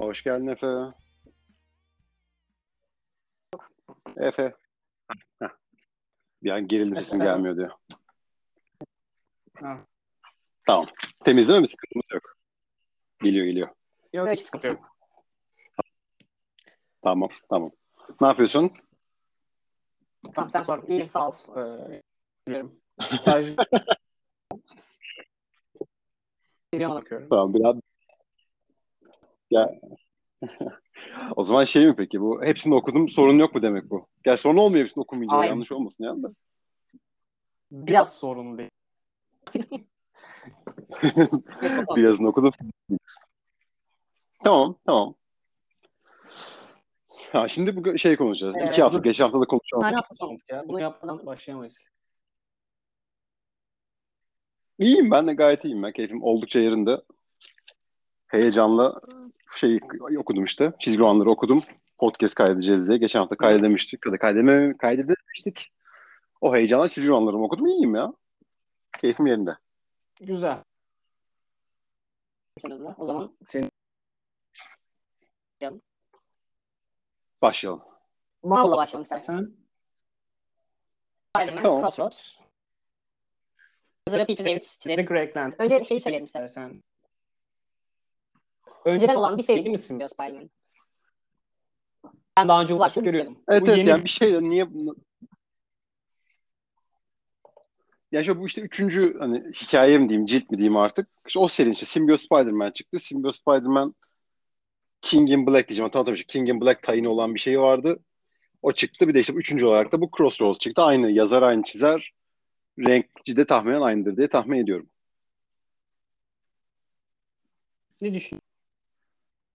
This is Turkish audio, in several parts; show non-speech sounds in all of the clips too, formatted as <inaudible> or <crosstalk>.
Hoş geldin Efe. Efe. Heh. Bir an gerildi sesim gelmiyor diyor. Ha. Tamam. Temiz değil mi? Sıkıntımız yok. Geliyor geliyor. Yok hiç sıkıntı yok. Tamam tamam. Ne yapıyorsun? Tamam sen sor. İyiyim sağ ol. Ee. Staj... <laughs> Tamam biraz. Ya. <laughs> o zaman şey mi peki bu? Hepsini okudum sorun yok mu demek bu? Ya sorun olmuyor hepsini okumayınca Aynen. yanlış olmasın ya da. Biraz sorun değil. <laughs> Birazını okudum. Tamam tamam. Ha, şimdi bu şey konuşacağız. Ee, İki hafta, dur. geçen hafta da konuşalım. tane hafta sonu ya. Bunu yapmadan başlayamayız. İyiyim ben de gayet iyiyim. Ben keyfim oldukça yerinde. Heyecanla şey okudum işte. Çizgi romanları okudum. Podcast kaydedeceğiz diye. Geçen hafta kaydedemiştik. Ya da kaydedeme, kaydedememiştik. O heyecanla çizgi romanlarımı okudum. İyiyim ya. Keyfim yerinde. Güzel. O zaman senin Başlayalım. Marvel'la başlayalım istersen. Spider-Man Tamam. Crossroads. Yazarı Peter David, Greg Land. Önce şeyi söyleyelim istersen. Önceden olan bir seri misin ya Spider-Man? Ben daha önce bu başlığı görüyordum. Evet bu evet yeni yani bir şey niye ya şu bu işte üçüncü hani hikaye mi diyeyim cilt mi diyeyim artık. İşte o serinin işte Symbiote Spider-Man çıktı. Symbiote Spider-Man King in Black diyeceğim. Tamam tabii King in Black tayini olan bir şey vardı. O çıktı. Bir de işte üçüncü olarak da bu Crossroads çıktı. Aynı yazar aynı çizer. Renkçi de tahminen aynıdır diye tahmin ediyorum. ne düşünüyorsun?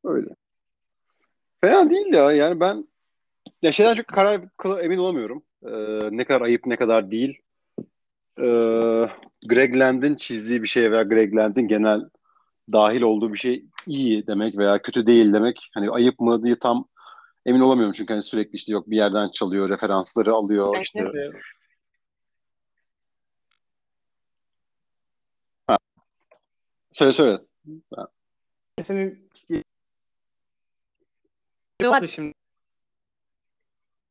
Öyle. Fena değil ya. Yani ben ya şeyden çok karar emin olamıyorum. Ee, ne kadar ayıp ne kadar değil. Ee, Greg Land'in çizdiği bir şey veya Greg Land'in genel dahil olduğu bir şey iyi demek veya kötü değil demek. Hani ayıp mı diye tam emin olamıyorum çünkü hani sürekli işte yok bir yerden çalıyor, referansları alıyor Ben işte. işte Söyle söyle. senin ne vardı şimdi?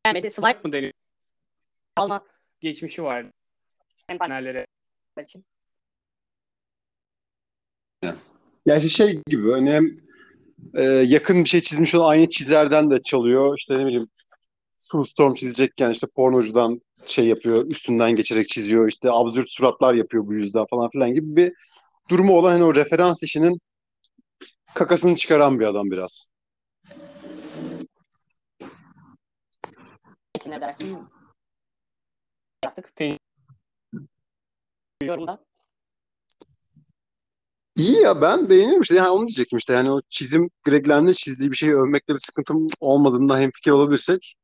Yani swipe mı deniyor? Alma geçmişi vardı. Panellere için. Ya işte şey gibi hani hem e, yakın bir şey çizmiş olan aynı çizerden de çalıyor. İşte ne bileyim Sue Storm çizecekken işte pornocudan şey yapıyor, üstünden geçerek çiziyor. İşte absürt suratlar yapıyor bu yüzden falan filan gibi bir durumu olan hani o referans işinin kakasını çıkaran bir adam biraz. İçin ne dersin? Yaptık. Te- Biliyorum da. İyi ya ben beğeniyorum işte yani onu diyecektim işte yani o çizim Greg Land'in çizdiği bir şeyi övmekte bir sıkıntım olmadığında hemfikir olabilirsek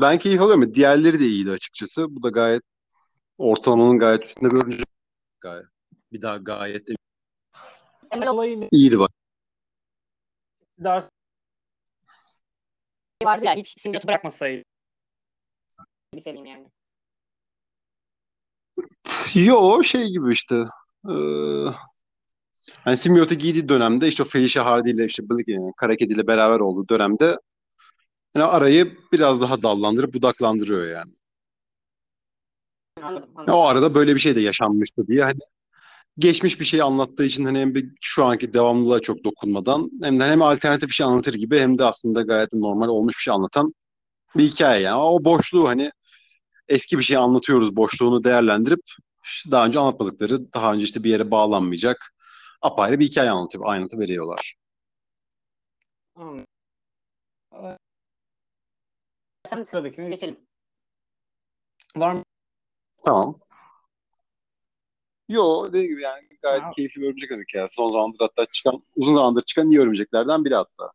ben keyif alıyorum. Diğerleri de iyiydi açıkçası. Bu da gayet ortalamanın gayet üstünde bir oyuncu. Gayet, bir daha gayet de Temel olayı ne? iyiydi bak. Darcy vardı ya hiç simyatı bırakmasaydı. Bir seveyim yani. Yo şey gibi işte. Ee, hani simbiyota giydiği dönemde işte Felicia Hardy ile işte Blake, yani ile beraber olduğu dönemde hani arayı biraz daha dallandırıp budaklandırıyor yani. Anladım. Anladım. o arada böyle bir şey de yaşanmıştı diye hani geçmiş bir şey anlattığı için hani hem de şu anki devamlılığa çok dokunmadan hem de hem alternatif bir şey anlatır gibi hem de aslında gayet normal olmuş bir şey anlatan bir hikaye yani. O boşluğu hani eski bir şey anlatıyoruz boşluğunu değerlendirip daha önce anlatmadıkları, daha önce işte bir yere bağlanmayacak apayrı bir hikaye anlatıp anlatı veriyorlar. Anladım. Sen sıradakine geçelim. Var mı? Tamam. Yo dediğim gibi yani gayet Ha. keyifli bir örümcek dedik ya. Son zamandır hatta çıkan, uzun zamandır çıkan iyi örümceklerden biri hatta.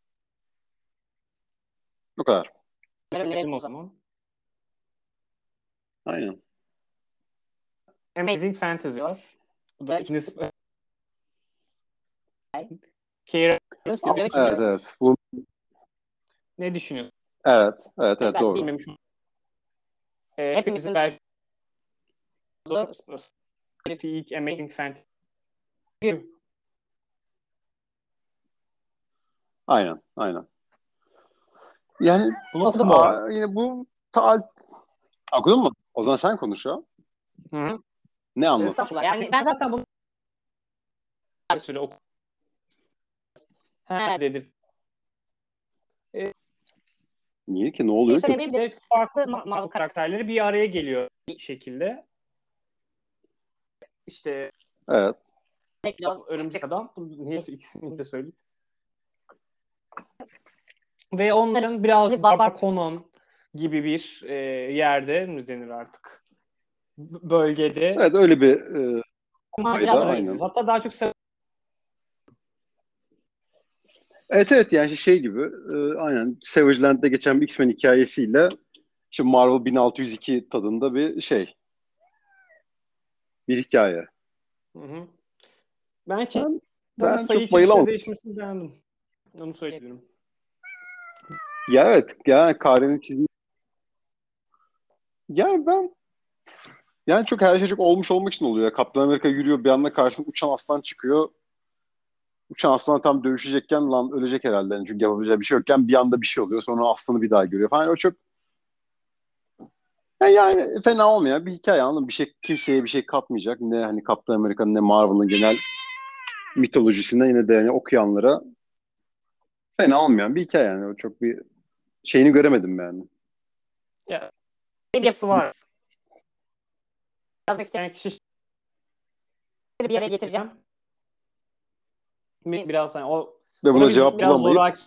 O kadar. Önerelim o zaman. Aynen. Amazing Fantasy var. Bu da ikincisi. Kira Evet evet. Bu, Ne düşünüyorsun? evet evet evet ben doğru. bilmemişim. Ee, hepimizin belki ilk Amazing Fantasy. Aynen, aynen. Yani Bunu okudum yine bu ta okudun mu? O zaman sen konuş ya. Hı hı. Ne anladın? Estağfurullah. Yani ben zaten bunu bir süre okudum. He dedim. Niye ki? Ne oluyor ki? De farklı Ma- Marvel karakterleri bir araya geliyor bir şekilde. İşte Evet. Örümcek Adam. Neyse ikisini de söyleyeyim. Ve onların birazcık Barbar Conan gibi bir e, yerde mi denir artık? Bölgede. Evet öyle bir e, arıyoruz. Hatta daha çok sev- Evet evet yani şey gibi e, aynen Savage Land'de geçen bir X-Men hikayesiyle işte Marvel 1602 tadında bir şey. Bir hikaye. Hı hı. Ben, ki Ben, ben sayı çok için bayılamadım. değişmesini beğendim. Onu söyleyebilirim. Ya evet yani Kare'nin çizdiği yani ben yani çok her şey çok olmuş olmak için oluyor. ya. Kaptan Amerika yürüyor bir anda karşısına uçan aslan çıkıyor. Uçan aslan tam dövüşecekken lan ölecek herhalde. Yani çünkü yapabileceği bir şey yokken bir anda bir şey oluyor. Sonra aslanı bir daha görüyor falan. O çok yani, yani fena olmayan bir hikaye anladın? Bir şey kimseye bir şey katmayacak. Ne hani Kaptan Amerika'nın ne Marvel'ın genel mitolojisine yine de yani okuyanlara fena olmayan bir hikaye yani. O çok bir şeyini göremedim yani. Bir yapısı var. Yazmak isteyen kişi bir yere getireceğim. Bir- Biraz hani o Ve buna cevap biraz bulamayıp zoraki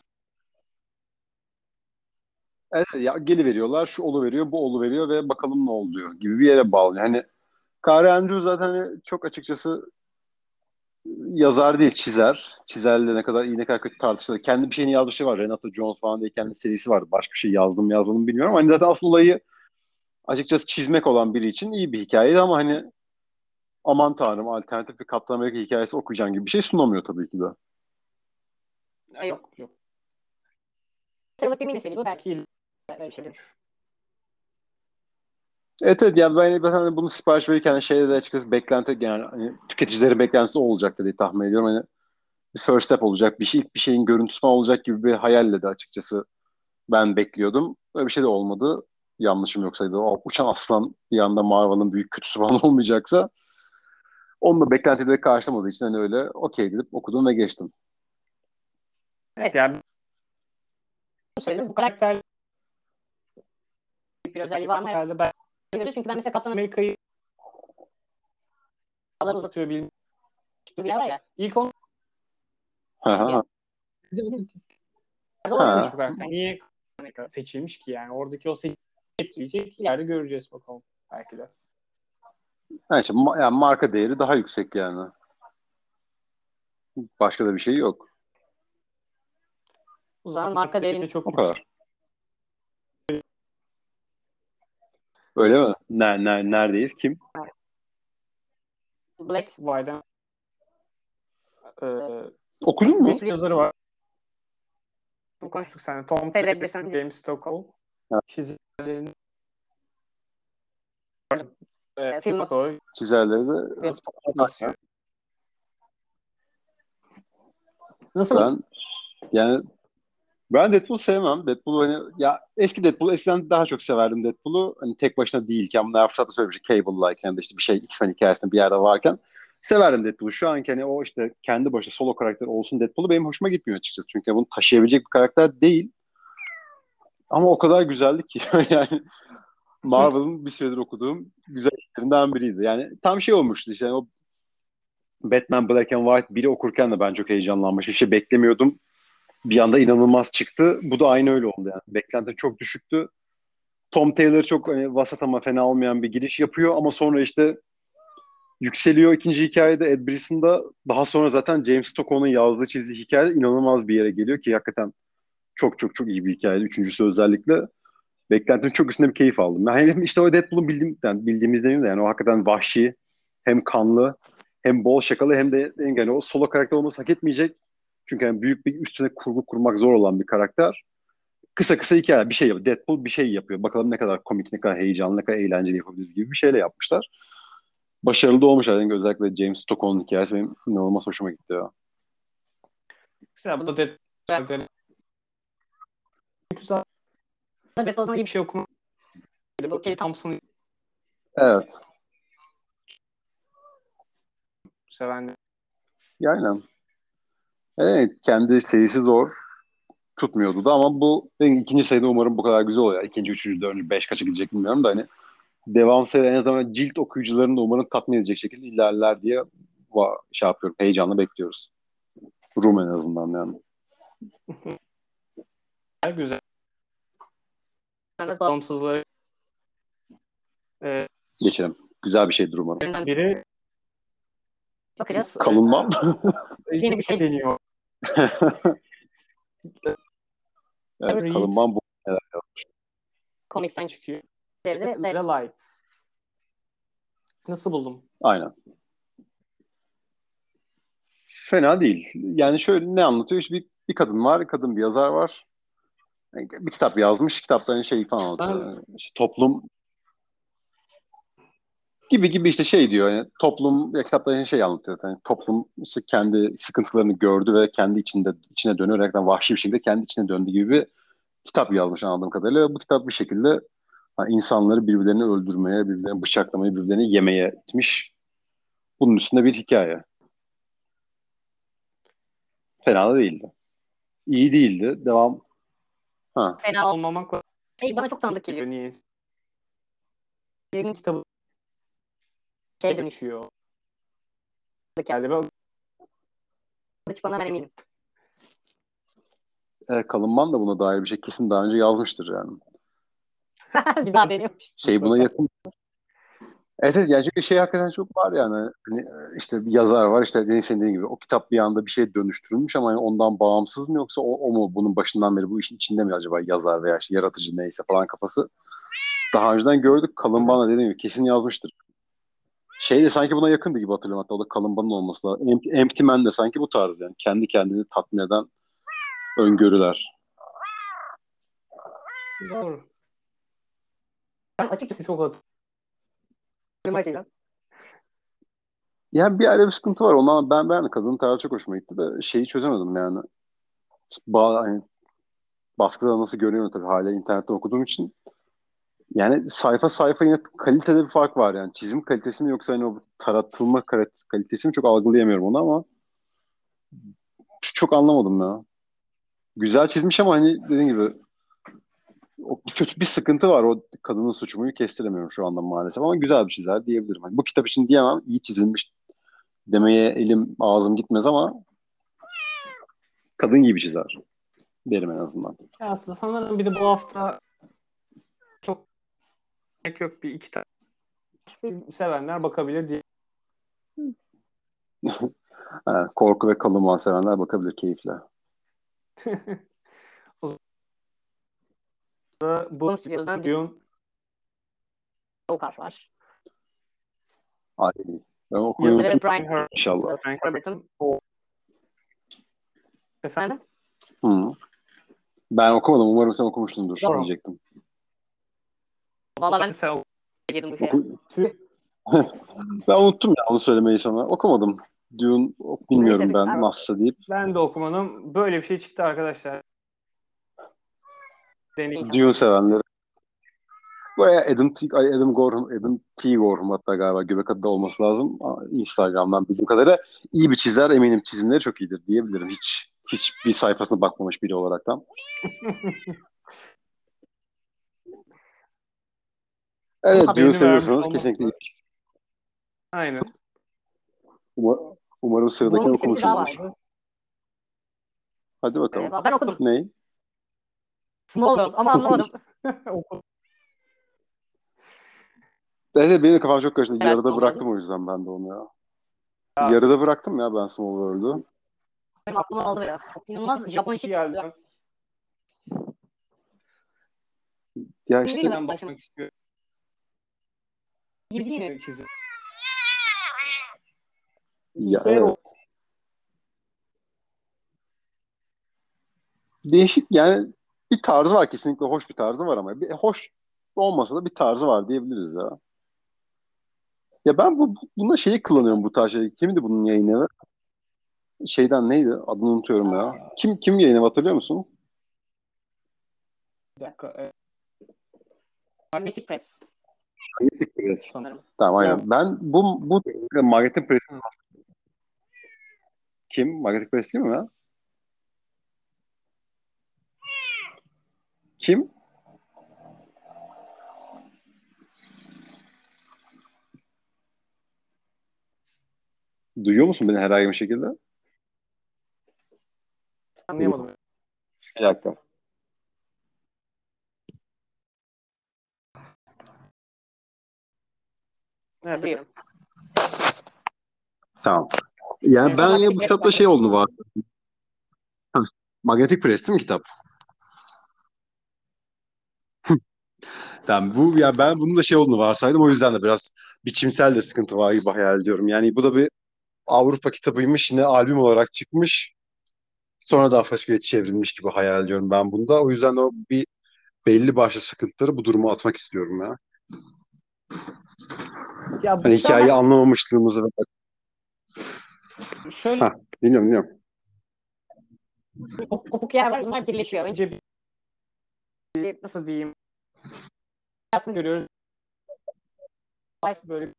Evet, ya geli veriyorlar, şu olu veriyor, bu olu veriyor ve bakalım ne oluyor gibi bir yere bağlıyor. Hani Kare Andrew zaten hani çok açıkçası yazar değil, çizer. Çizerle ne kadar iyi ne kadar kötü tartışılır. Kendi bir şeyini yazdığı şey var. Renato Jones falan diye kendi serisi vardı. Başka bir şey yazdım mı yazmadım bilmiyorum. Hani zaten asıl olayı açıkçası çizmek olan biri için iyi bir hikayeydi ama hani aman tanrım alternatif bir Kaptan Amerika hikayesi okuyacağım gibi bir şey sunamıyor tabii ki de. Ay, yok yok. Sıralık bir miniseri bu belki böyle bir şey dönüşür. Evet evet yani ben ben hani bunu sipariş verirken şeyde de açıkçası beklenti yani hani tüketicilerin beklentisi olacak diye tahmin ediyorum. Hani bir first step olacak, bir şey ilk bir şeyin görüntüsü falan olacak gibi bir hayalle de açıkçası ben bekliyordum. Öyle bir şey de olmadı. Yanlışım yoksaydı o uçan aslan bir anda Marvel'ın büyük kötüsü <laughs> falan olmayacaksa onunla beklentileri karşılamadığı için hani öyle okey dedim okudum ve geçtim. Evet yani söyledim bu karakter bir özelliği var mı herhalde ben çünkü ben mesela Kaptan Amerika'yı kadar uzatıyor bilmiyorum. Bir yer var ya. İlk onu Hı hı. olmamış bu karakter. Niye seçilmiş ki yani? Oradaki o seçim etkileyecek ileride göreceğiz bakalım. Belki de. Yani, işte, yani marka değeri daha yüksek yani. Başka da bir şey yok. O zaman marka değerini çok O yüksek. kadar. Öyle mi? Ne, ne, neredeyiz? Kim? Black White'ın ee, Okudun mu? bir yazarı var. Bu konuştuk seninle. Tom Taylor, James Stockwell. Evet. Ee, film motoru Çizerleri de. Nasıl? ben yani ben Deadpool sevmem. Deadpool hani ya eski Deadpool eskiden daha çok severdim Deadpool'u. Hani tek başına değilken bunlar fırsatı söylemiş Cable-like de işte bir şey X-Men hikayesinde bir yerde varken severdim Deadpool'u. Şu anki hani o işte kendi başına solo karakter olsun Deadpool'u benim hoşuma gitmiyor açıkçası. Çünkü bunu taşıyabilecek bir karakter değil. Ama o kadar güzeldi ki <laughs> yani Marvel'ın bir süredir okuduğum güzel işlerinden biriydi. Yani tam şey olmuştu işte o Batman Black and White biri okurken de ben çok heyecanlanmıştım. Şey beklemiyordum. Bir anda inanılmaz çıktı. Bu da aynı öyle oldu yani. Beklentim çok düşüktü. Tom Taylor çok hani, vasat ama fena olmayan bir giriş yapıyor ama sonra işte yükseliyor ikinci hikayede Ed Brisson'da. Daha sonra zaten James Stockwell'ın yazdığı çizdiği hikayede inanılmaz bir yere geliyor ki hakikaten çok çok çok iyi bir hikayeydi. Üçüncüsü özellikle. Beklentimin çok üstünde bir keyif aldım. Yani hem işte o Deadpool'un bildiğim, yani bildiğimiz demeyeyim de yani o hakikaten vahşi, hem kanlı, hem bol şakalı hem de yani o solo karakter olması hak etmeyecek. Çünkü yani büyük bir üstüne kurgu kurmak zor olan bir karakter. Kısa kısa hikaye bir şey yapıyor. Deadpool bir şey yapıyor. Bakalım ne kadar komik, ne kadar heyecanlı, ne kadar eğlenceli yapabiliriz gibi bir şeyle yapmışlar. Başarılı da olmuş yani özellikle James Stockwell'ın hikayesi benim inanılmaz hoşuma gitti ya. Mesela bu da Deadpool London'da iyi bir şey okuma. Kelly Thompson'ı Evet. sevenler. Yani. Evet. Kendi serisi zor. Tutmuyordu da ama bu ikinci sayıda umarım bu kadar güzel olur. ya. İkinci, üçüncü, dördüncü, beş kaça gidecek bilmiyorum da hani devam seri en azından cilt okuyucularını da umarım tatmin edecek şekilde ilerler diye va- şey yapıyorum. Heyecanla bekliyoruz. Rum en azından yani. <laughs> Güzel. Bağımsızları Geçelim. Güzel bir şeydir umarım. biri Bakacağız. Kalınmam. <laughs> yeni bir şey deniyor. <laughs> evet, Reed. kalınmam bu. Comics'ten çıkıyor. çevirdi ve Ve Light. Nasıl buldum? Aynen. Fena değil. Yani şöyle ne anlatıyor? İşte bir, bir kadın var, kadın bir yazar var. Yani Bir kitap yazmış, kitapların şeyi falan anlatıyor. İşte toplum gibi gibi işte şey diyor. Yani toplum ya kitapların şey anlatıyor. Yani toplum işte kendi sıkıntılarını gördü ve kendi içinde içine dönerek vahşi bir şekilde kendi içine döndü gibi bir kitap yazmış anladığım kadarıyla. Ve bu kitap bir şekilde hani insanları birbirlerini öldürmeye, birbirlerini bıçaklamaya, birbirlerini yemeye itmiş. Bunun üstünde bir hikaye. Fena da değildi. İyi değildi. Devam. Ha. fena Olmamakla şey bana çok tanıdık geliyor. niye Birinin kitabı şey dönüş. dönüşüyor. Geldi ve Hiç bana ben eminim. E, Kalınman da buna dair bir şey kesin daha önce yazmıştır yani. <laughs> bir daha deniyormuş. Şey buna yakın. Evet, evet yani çünkü şey hakikaten çok var yani. Hani işte bir yazar var işte senin dediğin gibi o kitap bir anda bir şeye dönüştürülmüş ama yani ondan bağımsız mı yoksa o, o mu bunun başından beri bu işin içinde mi acaba yazar veya işte yaratıcı neyse falan kafası. Daha önceden gördük Kalınban'la dediğim gibi kesin yazmıştır. Şey de sanki buna yakındı gibi hatırlıyorum hatta o da Kalınban'ın olması lazım. Empty, Empty Man de sanki bu tarz yani. Kendi kendini tatmin eden öngörüler. Doğru. Ben açıkçası çok hatırlıyorum. Açacağım. Yani bir ayrı bir sıkıntı var. Ondan ben ben kadının tarzı çok hoşuma gitti de şeyi çözemedim yani. Ba hani, baskıda nasıl görüyorum tabii hala internetten okuduğum için. Yani sayfa sayfa yine kalitede bir fark var yani. Çizim kalitesi mi yoksa hani o taratılma kalit- kalitesi mi çok algılayamıyorum onu ama çok anlamadım ya. Güzel çizmiş ama hani dediğim gibi o bir kötü bir sıkıntı var. O kadının suçumuyu kestiremiyorum şu anda maalesef ama güzel bir çizer diyebilirim. Hani bu kitap için diyemem. iyi çizilmiş demeye elim ağzım gitmez ama kadın gibi çizer. Derim en azından. Evet, sanırım bir de bu hafta çok gerek yok bir iki tane sevenler bakabilir diye. <laughs> Ha, korku ve kalınman sevenler bakabilir keyifle. <laughs> Bu stüdyomuzdan Dune Avukat var. Ay, ben okuyayım Yazarı Brian inşallah. Frank Herbert'ın Efendim? efendim. Hı. Ben okumadım. Umarım sen okumuşsundur Tamam. diyecektim. Valla ben Sen girdim bu. Oku- <laughs> ben unuttum ya onu söylemeyi sana. Okumadım. Dune bilmiyorum Neyse, ben ben- nasılsa deyip. Ben de okumadım. Böyle bir şey çıktı arkadaşlar. Deneyim. Dune sevenleri. Baya Adam T. Adam Gorham, Adam T. Gorham hatta galiba göbek adı da olması lazım. Instagram'dan bildiğim kadarıyla iyi bir çizer eminim çizimleri çok iyidir diyebilirim. Hiç hiçbir sayfasına bakmamış biri olaraktan. <laughs> Evet, Haberini Dune seviyorsanız kesinlikle. Aynen. Umar- umarım sıradakini vardı. Hadi bakalım. Ee, ben okudum. Ne? Smallworld ama anlamadım. Evet, benim de kafam çok karıştı. Yarıda Smallworld. bıraktım o yüzden ben de onu ya. Ya. Yarıda bıraktım ya ben Smallworld'u. Benim aklımı aldı ya. İnanılmaz Japon işi. geldi. Ya işte? Ben bakmak istiyorum. Gibi değil mi? Çizim. ya, evet. o- Değişik yani bir tarzı var kesinlikle hoş bir tarzı var ama bir, hoş olmasa da bir tarzı var diyebiliriz ya. Ya ben bu bunda şeyi kullanıyorum bu tarz şey. Kimdi bunun yayını? Şeyden neydi? Adını unutuyorum ya. Kim kim yayını hatırlıyor musun? Bir dakika. e, Magnetic Press Magnetic Press. sanırım. Tamam aynen. Tamam. Ben bu bu Magnetic Press'in kim? Magnetic Press değil mi ya? Kim? Duyuyor musun beni herhangi bir şekilde? Anlayamadım. Bir dakika. Evet, duyuyorum. Tamam. Yani ben ya bu kitapta şey oldu var. Magnetic Press değil mi kitap? Tamam bu ya ben bunun da şey olduğunu varsaydım o yüzden de biraz biçimsel de sıkıntı var gibi hayal ediyorum. Yani bu da bir Avrupa kitabıymış yine albüm olarak çıkmış. Sonra da Fasika'ya çevrilmiş gibi hayal ediyorum ben bunda. O yüzden de o bir belli başlı sıkıntıları bu duruma atmak istiyorum ya. Ya Hani hikayeyi anlamamışlığımızı şöyle Ha. dinliyorum dinliyorum. Kopuk yer var. Bunlar birleşiyor. Önce bir nasıl diyeyim hayatını görüyoruz. Life Böyle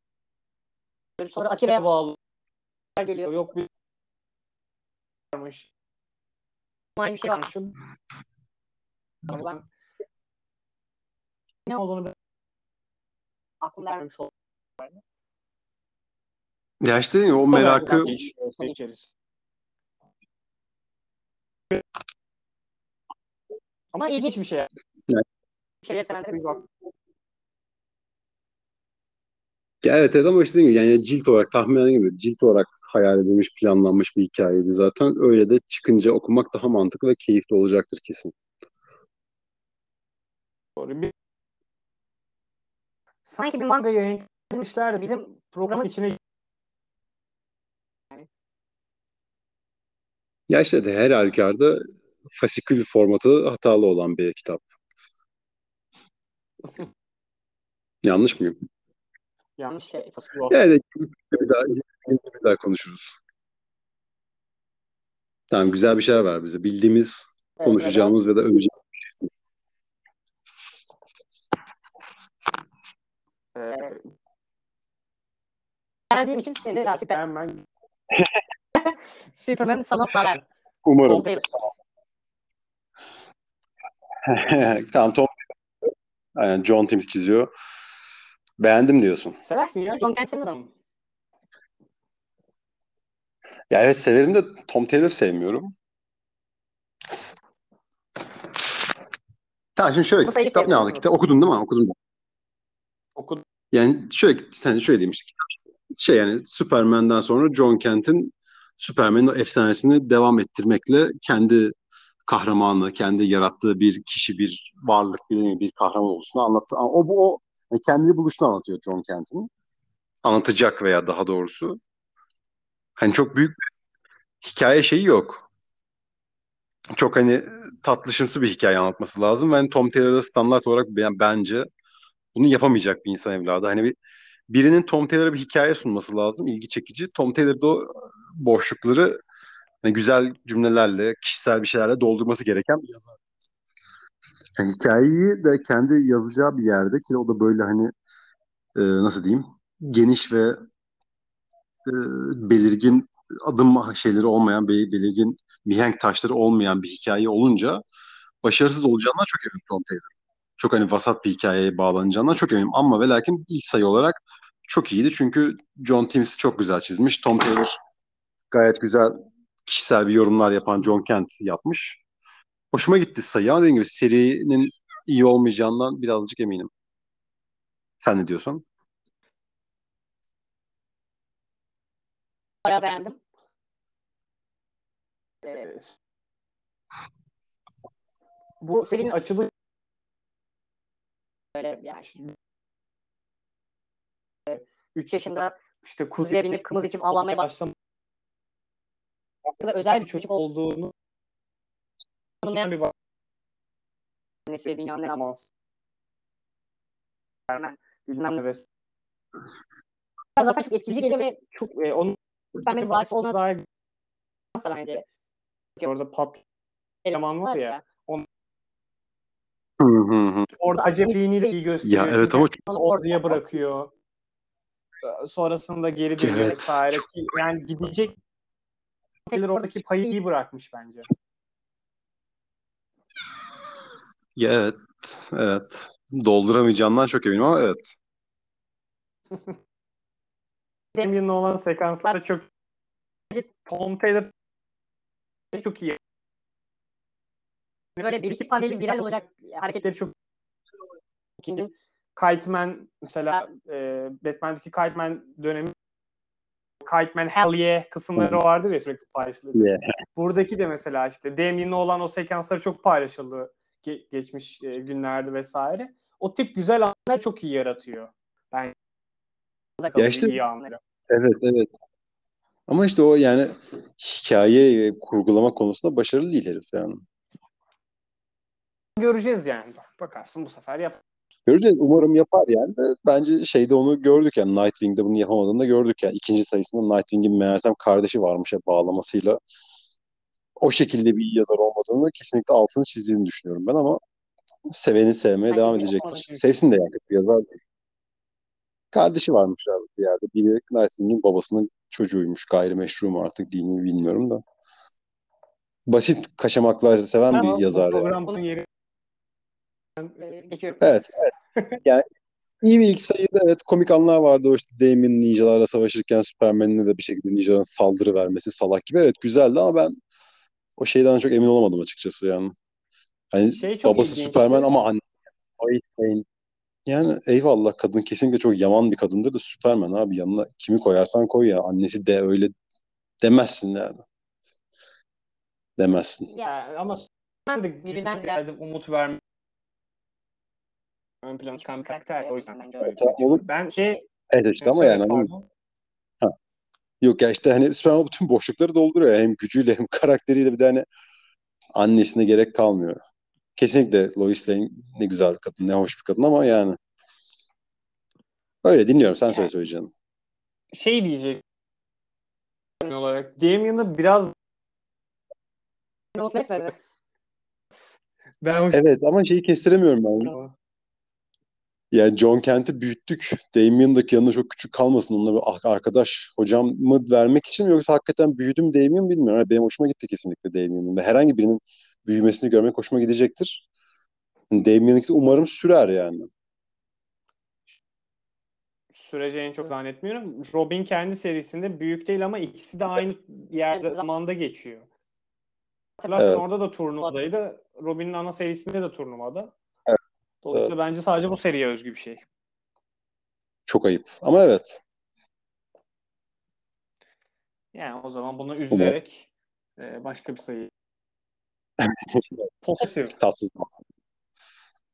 sonra Akira'ya bağlı geliyor. yok bir varmış. Aynı şey var. Şu Ben ne olduğunu aklımda vermemiş oldum. Ya işte mi? o merakı. Ama ilginç bir şey. Bir şeyleri sevenlere Bir bak. Ya evet evet ama işte dediğim gibi yani cilt olarak tahmin edilen gibi cilt olarak hayal edilmiş, planlanmış bir hikayeydi zaten. Öyle de çıkınca okumak daha mantıklı ve keyifli olacaktır kesin. Doğru. Bir, sanki bir manga manga yayınlamışlar da bizim bizim programın içine Ya işte de her halükarda fasikül formatı hatalı olan bir kitap. Yanlış mıyım? yanlış şey fasulye. Yani bir daha, bir daha konuşuruz. Tamam güzel bir şeyler ver bize. Bildiğimiz, konuşacağımız ve de öveceğimiz. Ee, beğendiğim için seni artık ben <laughs> Superman sanat haber. Umarım. Tom Taylor. <laughs> tamam Tom. Aynen John Timms çiziyor. Beğendim diyorsun. seversin ya. John Kent'in adamı. Ya evet severim de Tom Taylor sevmiyorum. Tamam şimdi şöyle kitap ne aldı? Kitap okudun değil mi? Okudun. Okudum. Yani şöyle hani şöyle işte. Şey yani Superman'den sonra John Kent'in Superman'in o efsanesini devam ettirmekle kendi kahramanı, kendi yarattığı bir kişi, bir varlık, bir, bir kahraman oluşunu anlattı. O bu o yani kendini buluşunu anlatıyor John Kent'in. Anlatacak veya daha doğrusu. Hani çok büyük bir hikaye şeyi yok. Çok hani tatlışımsı bir hikaye anlatması lazım. Ben Tom Taylor'da standart olarak ben, bence bunu yapamayacak bir insan evladı. Hani bir birinin Tom Taylor'a bir hikaye sunması lazım, ilgi çekici. Tom Taylor da o boşlukları hani güzel cümlelerle, kişisel bir şeylerle doldurması gereken bir yazar. Yani hikayeyi de kendi yazacağı bir yerde ki o da böyle hani e, nasıl diyeyim geniş ve e, belirgin adım şeyleri olmayan, be- belirgin mihenk taşları olmayan bir hikaye olunca başarısız olacağından çok eminim Tom Taylor. Çok hani vasat bir hikayeye bağlanacağından çok eminim. Ama ve lakin ilk sayı olarak çok iyiydi. Çünkü John Timms çok güzel çizmiş. Tom Taylor gayet güzel kişisel bir yorumlar yapan John Kent yapmış. Hoşuma gitti sayı ama dediğim gibi serinin iyi olmayacağından birazcık eminim. Sen ne diyorsun? Bayağı beğendim. Ee, Bu serinin açılış böyle yani şimdi 3 yaşında işte kuzuya binip kımız içip avlanmaya başlamak başladı. Özel bir çocuk olduğunu olmayan bir bir bak annesi ne ama ama bilmem ne vesaire. zaten çok etkileyici geliyor ve Çok e, onun Superman'in varisi olduğuna daha da bence. orada pat eleman var ya. Hı hı hı. Orada acemiliğini de iyi gösteriyor. Ya evet ama çok- orduya bırakıyor. Sonrasında geri dönüyor Evet. vesaire ki yani gidecek Taylor oradaki payı iyi bırakmış bence. ya evet. Evet. Dolduramayacağından çok eminim ama evet. <laughs> Damien'le olan sekanslar çok Tom Taylor çok iyi. Böyle bir iki paneli viral olacak hareketleri çok ikinci Kiteman mesela e, Batman'deki Kiteman dönemi Kiteman Hell yeah kısımları vardır ya sürekli paylaşılır. Yeah. Buradaki de mesela işte Damien'le olan o sekansları çok paylaşıldı ge- geçmiş e, günlerde vesaire. O tip güzel anlar çok iyi yaratıyor. Ben Ya işte- iyi anları. Evet evet. Ama işte o yani hikaye e, kurgulama konusunda başarılı değil herif yani. Göreceğiz yani. Bakarsın bu sefer yap. Göreceğiz. Umarım yapar yani. Bence şeyde onu gördük yani. Nightwing'de bunu yapamadığını da gördük yani. İkinci sayısında Nightwing'in meğersem kardeşi varmış ya bağlamasıyla. O şekilde bir yazar olmadığını kesinlikle altını çizdiğini düşünüyorum ben ama seveni sevmeye Bence devam edecektir. Sevsin de yani bir yazar değil. Kardeşi varmış abi bir yerde. Biri Nightwing'in babasının çocuğuymuş. Gayrimeşru mu artık dini bilmiyorum da. Basit kaşamaklar seven Ama bir bu yazar yani. program bunun yeri e, geçiyorum. Evet, evet. <laughs> Yani iyi bir ilk sayıda evet komik anlar vardı. O işte Damon ninjalarla savaşırken Superman'ine de bir şekilde ninjaların saldırı vermesi salak gibi. Evet güzeldi ama ben o şeyden çok emin olamadım açıkçası yani. Hani Şey çok babası ilginçti. Superman ama anne Lois Lane. Yani eyvallah kadın kesinlikle çok yaman bir kadındır da Superman abi yanına kimi koyarsan koy ya. Annesi de öyle demezsin yani. Demezsin. Ya, ama ben de Birinden ziyade umut verme ön plana çıkan bir karakter. O yüzden bence öyle şey çıkıyor. Ben şey Evet işte ama söyle, yani pardon. Yok ya işte hani Superman bütün boşlukları dolduruyor. ya. Hem gücüyle hem <laughs> karakteriyle bir de hani annesine gerek kalmıyor. Kesinlikle Lois Lane ne güzel bir kadın, ne hoş bir kadın ama yani. Öyle dinliyorum. Sen söyle Yani- söyleyeceğin. şey diyecek olarak Damien'ı biraz ben hoş Evet ama şeyi kestiremiyorum ben. Yani John Kent'i büyüttük. Damian da yanında çok küçük kalmasın. Onunla bir arkadaş hocamı vermek için mi yoksa hakikaten büyüdüm Damian bilmiyorum. Yani benim hoşuma gitti kesinlikle Damian'ın. Ve herhangi birinin büyümesini görmek hoşuma gidecektir. Damian'ınki de umarım sürer yani. süreceğini çok zannetmiyorum. Robin kendi serisinde büyük değil ama ikisi de aynı yerde zamanda geçiyor. Hatırlarsan Evet. orada da turnuvadaydı. Robin'in ana serisinde de turnuvada. Evet, Dolayısıyla bence sadece bu seriye özgü bir şey. Çok ayıp. Ama evet. Yani o zaman bunu üzülerek e, başka bir sayı. <laughs> Pozitif. Tatsız.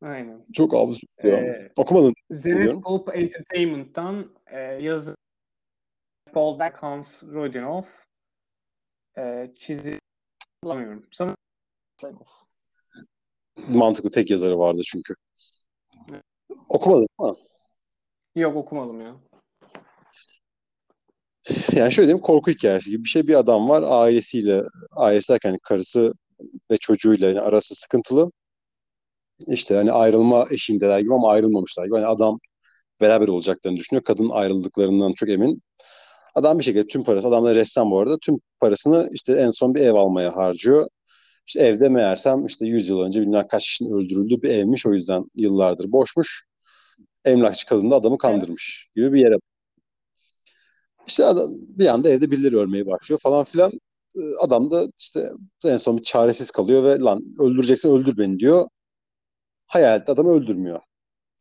Aynen. Çok absürt ya. Ee, Okumadın. Zenescope Entertainment'tan e, yazı Goldback Hans Rodinov e, çizi bulamıyorum. Sanırım Mantıklı tek yazarı vardı çünkü. Okumadın mı? Yok okumadım ya. Yani şöyle diyeyim korku hikayesi gibi bir şey. Bir adam var ailesiyle, ailesi derken hani karısı ve çocuğuyla yani arası sıkıntılı. İşte hani ayrılma eşiğindeler gibi ama ayrılmamışlar gibi. Hani adam beraber olacaklarını düşünüyor. Kadın ayrıldıklarından çok emin. Adam bir şekilde tüm parası, adam da ressam bu arada, tüm parasını işte en son bir ev almaya harcıyor. İşte evde meğersem işte 100 yıl önce bilmem kaç kişinin öldürüldüğü bir evmiş. O yüzden yıllardır boşmuş. Emlakçı kadın da adamı kandırmış gibi bir yere. İşte adam, bir anda evde birileri ölmeye başlıyor falan filan. Ee, Adam da işte en son bir çaresiz kalıyor ve lan öldüreceksen öldür beni diyor. Hayalet adamı öldürmüyor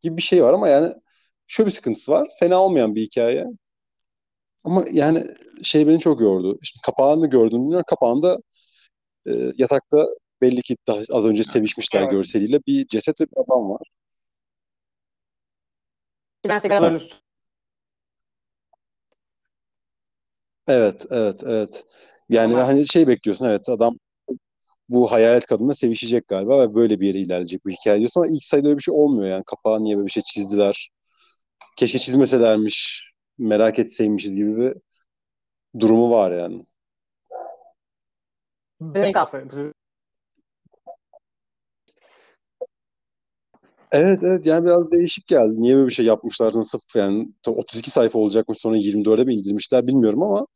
gibi bir şey var ama yani şöyle bir sıkıntısı var. Fena olmayan bir hikaye. Ama yani şey beni çok yordu. Şimdi kapağını gördüm. bilmiyorum. Kapağında e, yatakta belli ki daha az önce sevişmişler Evet. görseliyle bir ceset ve bir adam var. Ben Evet, evet, evet. Yani Ama- hani şey bekliyorsun evet adam bu hayalet kadınla sevişecek galiba ve böyle bir yere ilerleyecek bu hikaye diyorsun ama ilk sayıda öyle bir şey olmuyor yani. Kapağa niye böyle bir şey çizdiler? Keşke çizmeselermiş, merak etseymişiz gibi bir durumu var yani. Siz- Evet evet yani biraz değişik geldi. Niye böyle bir şey yapmışlar nasıl yani 32 sayfa olacakmış sonra 24'e mi indirmişler bilmiyorum ama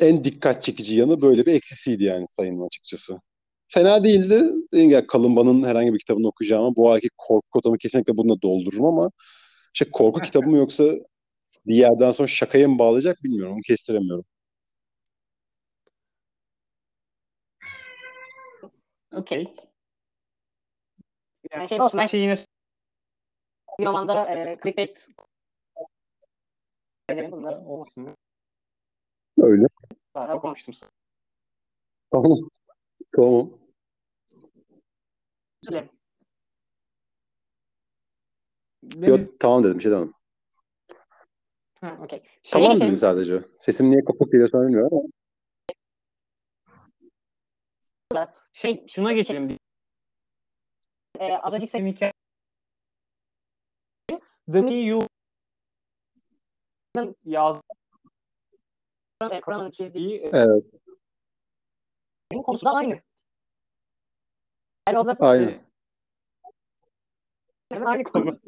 en dikkat çekici yanı böyle bir eksisiydi yani sayının açıkçası. Fena değildi. Dediğim gibi Kalımba'nın herhangi bir kitabını okuyacağım ama bu ayki korku kotamı kesinlikle bununla doldururum ama şey korku kitabı mı yoksa bir yerden sonra şakaya mı bağlayacak bilmiyorum. Onu kestiremiyorum. Okey. Yani şey olsun, ben- şey yine Bir romanda e, clickbait bunlar olmasın. Öyle. Zaten okumuştum. Tamam. Tamam. özür dilerim. Yok tamam dedim bir şey demem. Ha, okey. Şeye Tamam dedim sadece. Sesim niye kapıp geliyor sana bilmiyorum ama. Şey şuna geçelim. E, az önceki Senin hikaye The You yazdığı e, Kur'an'ın çizdiği Evet. konusu da aynı. Yani o da Aynen. hemen aynı konu.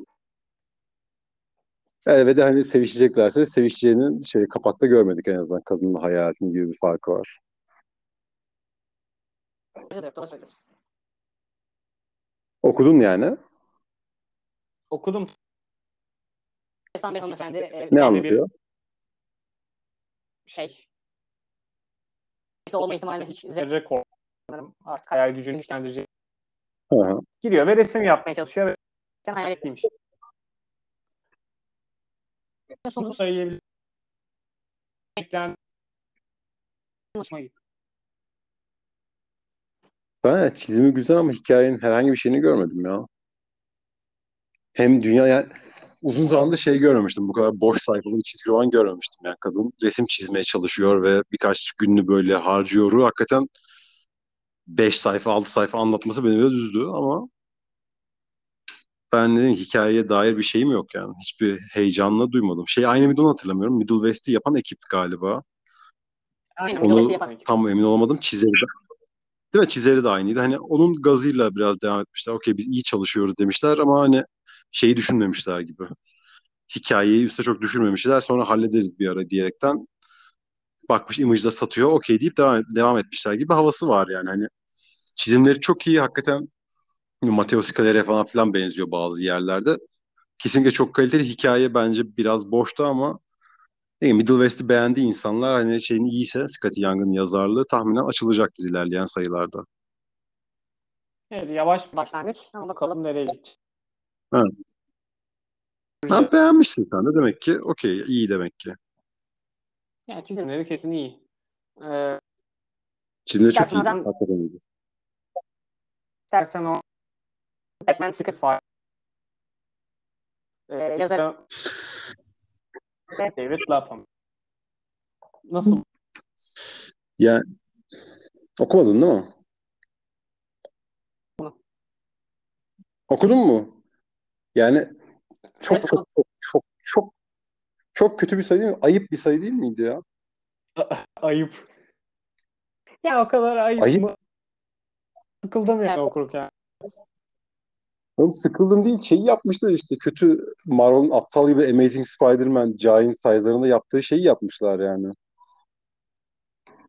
Evet ve de hani sevişeceklerse sevişeceğini şey kapakta görmedik en azından kadınla hayatın gibi bir farkı var. Doğru söylüyorsun. Okudun yani. okudum. Efsane bir hanımefendi. E, Ne kendi anlatıyor? Bir şey. olma ihtimalini hiç zerre Rekor. Artık hayal gücünü güçlendirecek. Hı hı. Giriyor ve resim yapmaya çalışıyor ve hayal ve sonu Bunu söyleyebilirim. Beklen hoşuma gitti. Ben çizimi güzel ama hikayenin herhangi bir şeyini görmedim ya. Hem dünya yani uzun zamandır şey görmemiştim. Bu kadar boş sayfalı bir çizgi roman görmemiştim. Yani kadın resim çizmeye çalışıyor ve birkaç gününü böyle harcıyor. Hakikaten 5 sayfa 6 sayfa anlatması beni biraz üzdü ama ben dedim hikayeye dair bir şeyim yok yani. Hiçbir heyecanla duymadım. Şey aynı mıydı onu hatırlamıyorum. Middle West'i yapan ekip galiba. Aynen. Onu tam emin olamadım. Çizeri. Değil mi? Çizeri de aynıydı. Hani onun gazıyla biraz devam etmişler. Okey biz iyi çalışıyoruz demişler ama hani şeyi düşünmemişler gibi. Hikayeyi üste çok düşürmemişler. Sonra hallederiz bir ara diyerekten bakmış Image'da satıyor. Okey deyip devam, devam etmişler gibi havası var yani. Hani çizimleri çok iyi. Hakikaten Matteo Scalera falan filan benziyor bazı yerlerde. Kesinlikle çok kaliteli. Hikaye bence biraz boştu ama değil mi? Middle West'i beğendiği insanlar hani şeyin iyiyse Scotty Young'ın yazarlığı tahminen açılacaktır ilerleyen sayılarda. Evet yavaş bir Başlangıç. Ama bakalım. nereye gidecek. Ha, beğenmişsin sen de demek ki. Okey iyi demek ki. Yani çizimleri kesin iyi. Ee, Çizimleri çok iyi. İyi. istersen o Batman sıkı. Fire E, yazar. David Lapham. Nasıl? Yani okumadın değil mi? Okudun mu? Yani çok Evet, çok çok çok çok çok kötü bir sayı değil mi? Ayıp bir sayı değil miydi ya? Ayıp. Ya o kadar ayıp, Ayıp. mı? Sıkıldım yani okurken. Oğlum sıkıldım değil. Şeyi yapmışlar işte. Kötü Marvel'ın aptal gibi Amazing Spider-Man Giant Size'larında yaptığı şeyi yapmışlar yani.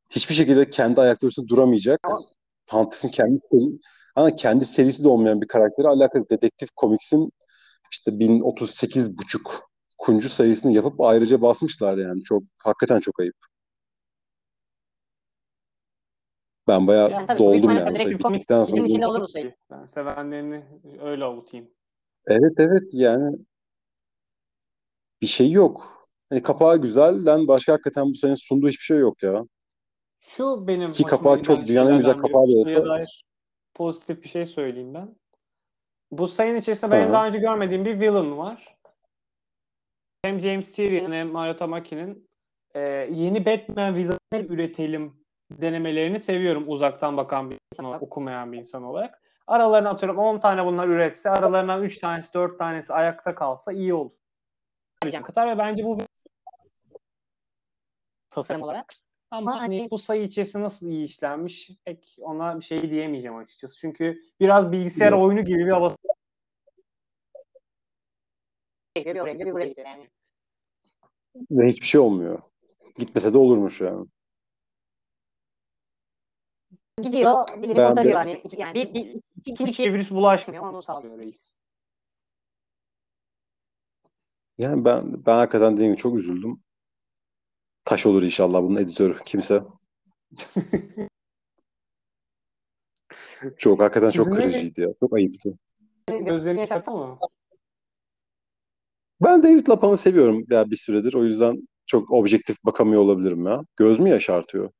Hiçbir şekilde kendi ayakları üstünde duramayacak. Ama- Fantas'ın kendi ama kendi serisi de olmayan bir karakteri alakalı Dedektif Comics'in işte 1038 buçuk kuncu sayısını yapıp ayrıca basmışlar yani. Çok hakikaten çok ayıp. Ben bayağı Yani tabii doldum yani. Comics bittikten sonra. bizim içinde olur bu sayı. Ben sevenlerini öyle avutayım. Evet evet yani bir şey yok. Hani kapağı güzelden başka hakikaten bu senin sunduğu hiçbir şey yok ya. Şu benim Ki kapağı çok- dünyanın en güzel kapağı da olsa. dair pozitif bir şey söyleyeyim ben. Bu sayının içerisinde benim daha önce görmediğim bir villain var. Hem James Tyrion'un hem Mario Tamaki'nin e, yeni Batman villainları üretelim denemelerini seviyorum uzaktan bakan bir insan olarak, okumayan bir insan olarak. Aralarına atıyorum 10 tane bunlar üretse, aralarından 3 tanesi, 4 tanesi ayakta kalsa iyi olur. Katar ve bence bu Tasarım olarak. ama hani hani- bu sayı içerisinde nasıl iyi işlenmiş pek ona bir şey diyemeyeceğim açıkçası. Çünkü biraz bilgisayar Yok. oyunu gibi bir havası. Ve hiçbir şey olmuyor. Gitmese de olurmuş yani. Gidiyor, Ben de- kurtarıyor hani. Yani bir, bir, iki, iki Hiçbir kişiye virüs bulaşmıyor. onu sağlıyor. Reis. Yani ben ben hakikaten dediğim gibi çok üzüldüm. Taş olur inşallah bunun editörü kimse. Çok hakikaten çok Sizin de- kırıcıydı ya. Çok ayıptı. Gözlerini yaşarttı mı? Ben David Lapam'ı seviyorum ya bir süredir. O yüzden çok objektif bakamıyor olabilirim ya. Göz mü yaşartıyor?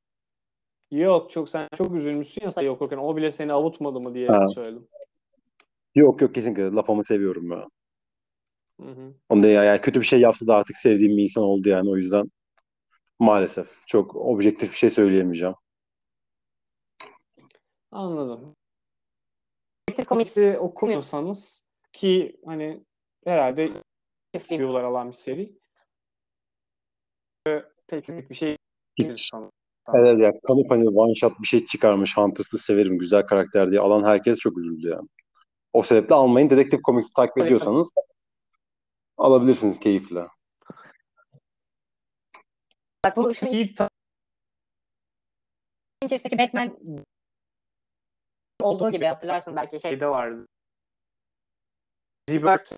Yok çok sen çok üzülmüşsün ya sayı okurken. O bile seni avutmadı mı diye Ha. söyledim. Yok yok kesinlikle Lapam'ı seviyorum ya. Hı hı. Onda ya yani kötü bir şey yapsa da artık sevdiğim bir insan oldu yani o yüzden maalesef çok objektif bir şey söyleyemeyeceğim. Anladım. Detective Comics'i okumuyorsanız ki hani herhalde review'lar alan bir seri. Pek bir şey değil sanırım. Evet ya kalıp hani one shot bir şey çıkarmış. Hunters'ı severim güzel karakter diye alan herkes çok üzüldü yani. O sebeple almayın. Detective Comics'i takip ediyorsanız alabilirsiniz keyifle. Bak bu şu İlk içerisindeki Batman olduğu gibi hatırlarsın belki şey. şeyde vardı. Zibert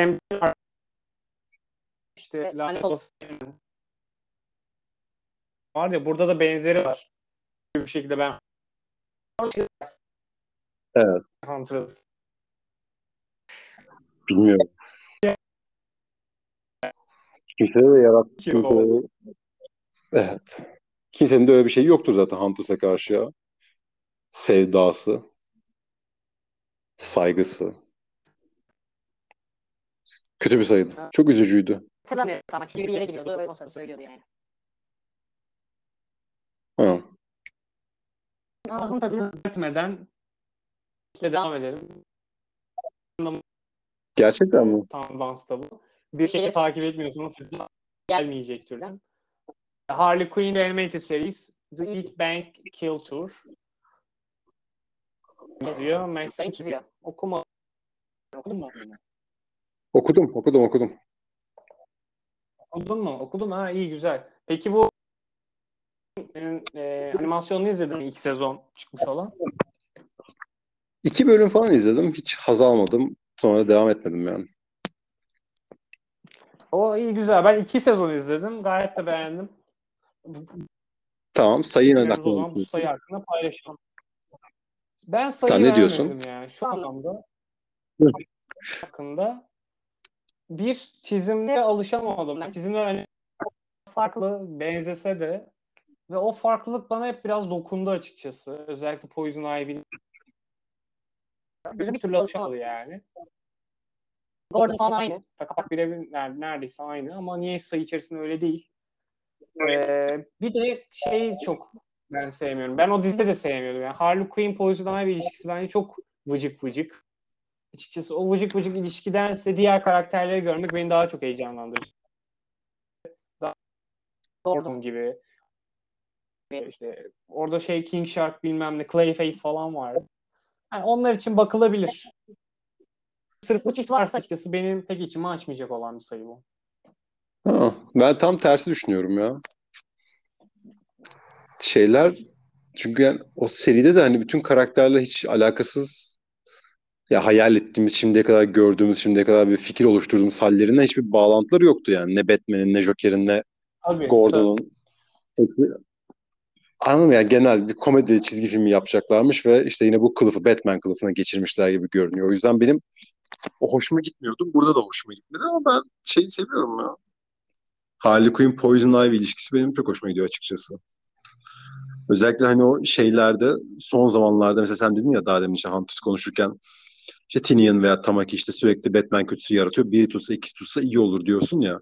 hem işte lanet olası var ya burada da benzeri var. Bir şekilde ben Evet. Huntress. Bilmiyorum. Kimse de yarattı. Kimse Evet. Kimsenin de öyle bir şey yoktur zaten Hunters'a karşı ya. Sevdası. Saygısı. Kötü bir sayıydı. Çok üzücüydü. Hatırlamıyorum ama bir yere gidiyordu ve o sırada söylüyordu yani. Ha. Ağzının tadını etmeden ile devam edelim. Gerçekten mi? Tam dansta bu. Bir şeyi takip etmiyorsanız size gelmeyecek türden. Harley Quinn Animated Series The Eat Bank Kill Tour yazıyor. Max sayı çiziyor. okuma okudun mu? Okudum, okudum, okudum. Okudun mu? Okudum ha iyi güzel. Peki bu e, animasyonunu izledin mi ilk sezon çıkmış olan? İki bölüm falan izledim. Hiç haz almadım. Sonra devam etmedim yani. O iyi güzel. Ben iki sezon izledim. Gayet de beğendim. Tamam. Sayı ne Fikirlerimizi o zaman bu hakkında? sayı hakkında paylaşalım. Ben sayı Sen ne diyorsun? yani. Şu anlamda Hı. hakkında bir çizimlere alışamadım. Yani çizimler hani farklı benzese de ve o farklılık bana hep biraz dokundu açıkçası. Özellikle Poison Ivy'nin bize bir türlü alışamadı yani. Gordon falan aynı. Kapak birebir neredeyse aynı ama niye sayı içerisinde öyle değil. Ee, bir de şey çok ben sevmiyorum. Ben o dizide de sevmiyordum. Yani Harley Quinn Poison Ivy ilişkisi bence çok vıcık vıcık. Açıkçası o vıcık vıcık ilişkidense diğer karakterleri görmek beni daha çok heyecanlandırır. Daha Gordon gibi. İşte orada şey King Shark bilmem ne Clayface falan var. Yani onlar için bakılabilir. Sırf bu çift varsa açıkçası benim pek içimi açmayacak olan bir sayı bu. Ha, ben tam tersi düşünüyorum ya. Şeyler çünkü yani o seride de hani bütün karakterle hiç alakasız ya hayal ettiğimiz şimdiye kadar gördüğümüz şimdiye kadar bir fikir oluşturduğumuz hallerinden hiçbir bağlantıları yoktu yani. Ne Batman'in ne Joker'in ne. Gordon'un. Mı? Yani genel bir komedi çizgi filmi yapacaklarmış ve işte yine bu kılıfı Batman kılıfına geçirmişler gibi görünüyor. O yüzden benim o hoşuma gitmiyordu. Burada da hoşuma gitmedi ama ben şeyi seviyorum ya. Harley Quinn Poison Ivy ilişkisi benim çok hoşuma gidiyor açıkçası. Özellikle hani o şeylerde son zamanlarda mesela sen dedin ya daha demin işte Hunters konuşurken işte Tinian veya Tamaki işte sürekli Batman kötüsü yaratıyor. Biri tutsa ikisi tutsa iyi olur diyorsun ya.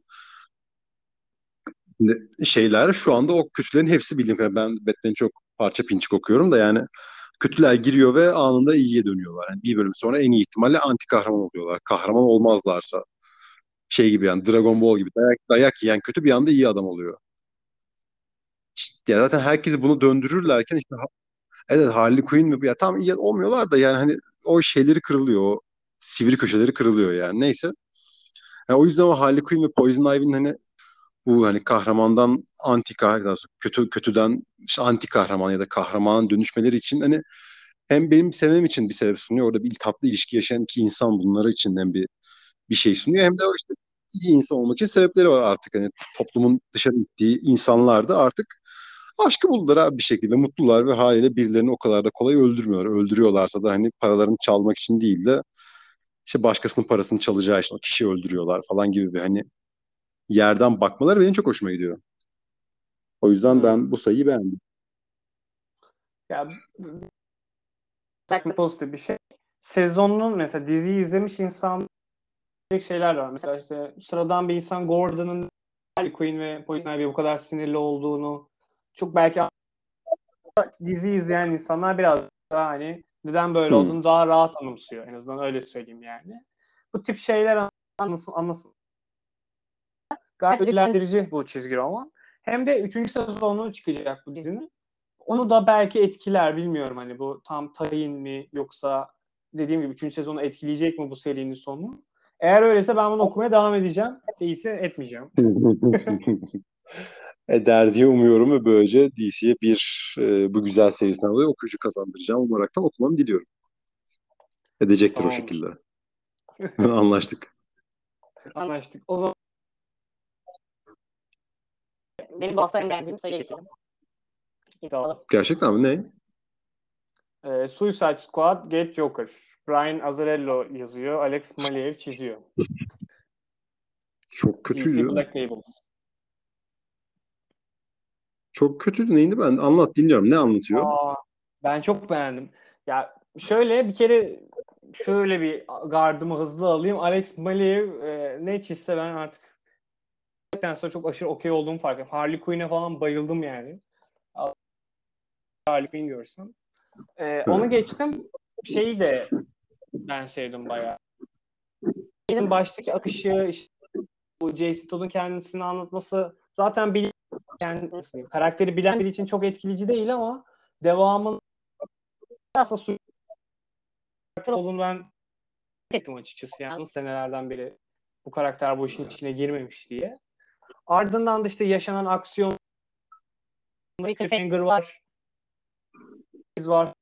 Şeyler şu anda o kötülerin hepsi bildiğim kadarıyla ben Batman'i çok parça pinçik okuyorum da yani kötüler giriyor ve anında iyiye dönüyorlar. Yani bir bölüm sonra en iyi ihtimalle anti kahraman oluyorlar. Kahraman olmazlarsa şey gibi yani Dragon Ball gibi dayak, dayak yiyen kötü bir anda iyi adam oluyor. İşte ya zaten herkesi bunu döndürürlerken işte evet Harley Quinn mi? Ya tam iyi olmuyorlar da yani hani o şeyleri kırılıyor. O sivri köşeleri kırılıyor yani. Neyse. Yani o yüzden o Harley Quinn ve Poison Ivy'nin hani bu hani kahramandan anti kahraman, kötü kötüden işte anti kahraman ya da kahraman dönüşmeleri için hani hem benim sevmem için bir sebep sunuyor. Orada bir tatlı ilişki yaşayan iki insan bunları için hem bir bir şey sunuyor hem de o işte iyi insan olmak için sebepleri var artık. Hani toplumun dışarı gittiği insanlar da artık aşkı buldular abi bir şekilde mutlular ve haliyle birilerini o kadar da kolay öldürmüyorlar. Öldürüyorlarsa da hani paralarını çalmak için değil de işte başkasının parasını çalacağı için o kişiyi öldürüyorlar falan gibi bir hani yerden bakmaları benim çok hoşuma gidiyor. O yüzden ben bu sayıyı beğendim. Ya pozitif bir şey. Sezonun mesela diziyi izlemiş insan şeyler var. Mesela işte sıradan bir insan Gordon'ın Harley Quinn ve Poison Ivy'ye bu kadar sinirli olduğunu çok belki dizi izleyen insanlar biraz daha hani neden böyle hmm. olduğunu daha rahat anımsıyor. En azından öyle söyleyeyim yani. Bu tip şeyler anlasın, anlasın. Gayet ödüllendirici bu çizgi roman. Hem de 3. sezonu çıkacak bu dizinin. Onu da belki etkiler bilmiyorum hani bu tam tayin mi yoksa dediğim gibi 3. sezonu etkileyecek mi bu serinin sonu? Eğer öyleyse ben bunu okumaya devam edeceğim. Değilse etmeyeceğim. <laughs> Eder diye umuyorum ve böylece DC'ye bir e, bu güzel serisinden dolayı okuyucu kazandıracağım umaraktan okumamı diliyorum. Edecektir tamam. o şekilde. <laughs> Anlaştık. Anlaştık. O zaman benim bu hafta en beğendiğim sayıya geçelim. Gerçekten mi? Ne? Ee, Suicide Squad, Get Joker. Brian Azzarello yazıyor. Alex Maliev çiziyor. Çok kötüydü. DC Black Label. Çok kötüydü. Neydi ben? Anlat dinliyorum. Ne anlatıyor? Aa, ben çok beğendim. Ya şöyle bir kere şöyle bir gardımı hızlı alayım. Alex Maliev e, ne çizse ben artık sonra çok aşırı okey olduğumu fark ettim. Harley Quinn'e falan bayıldım yani. Harley Quinn görsem. Ee, onu geçtim. Şeyi de ben sevdim bayağı. Benim baştaki akışı işte bu J.C. Todd'un kendisini anlatması zaten bil kendisi, karakteri bilen biri için çok etkileyici değil ama devamın aslında su olduğunu ben ettim açıkçası yani senelerden beri bu karakter bu işin içine girmemiş diye. Ardından da işte yaşanan aksiyon Cliffhanger var. var.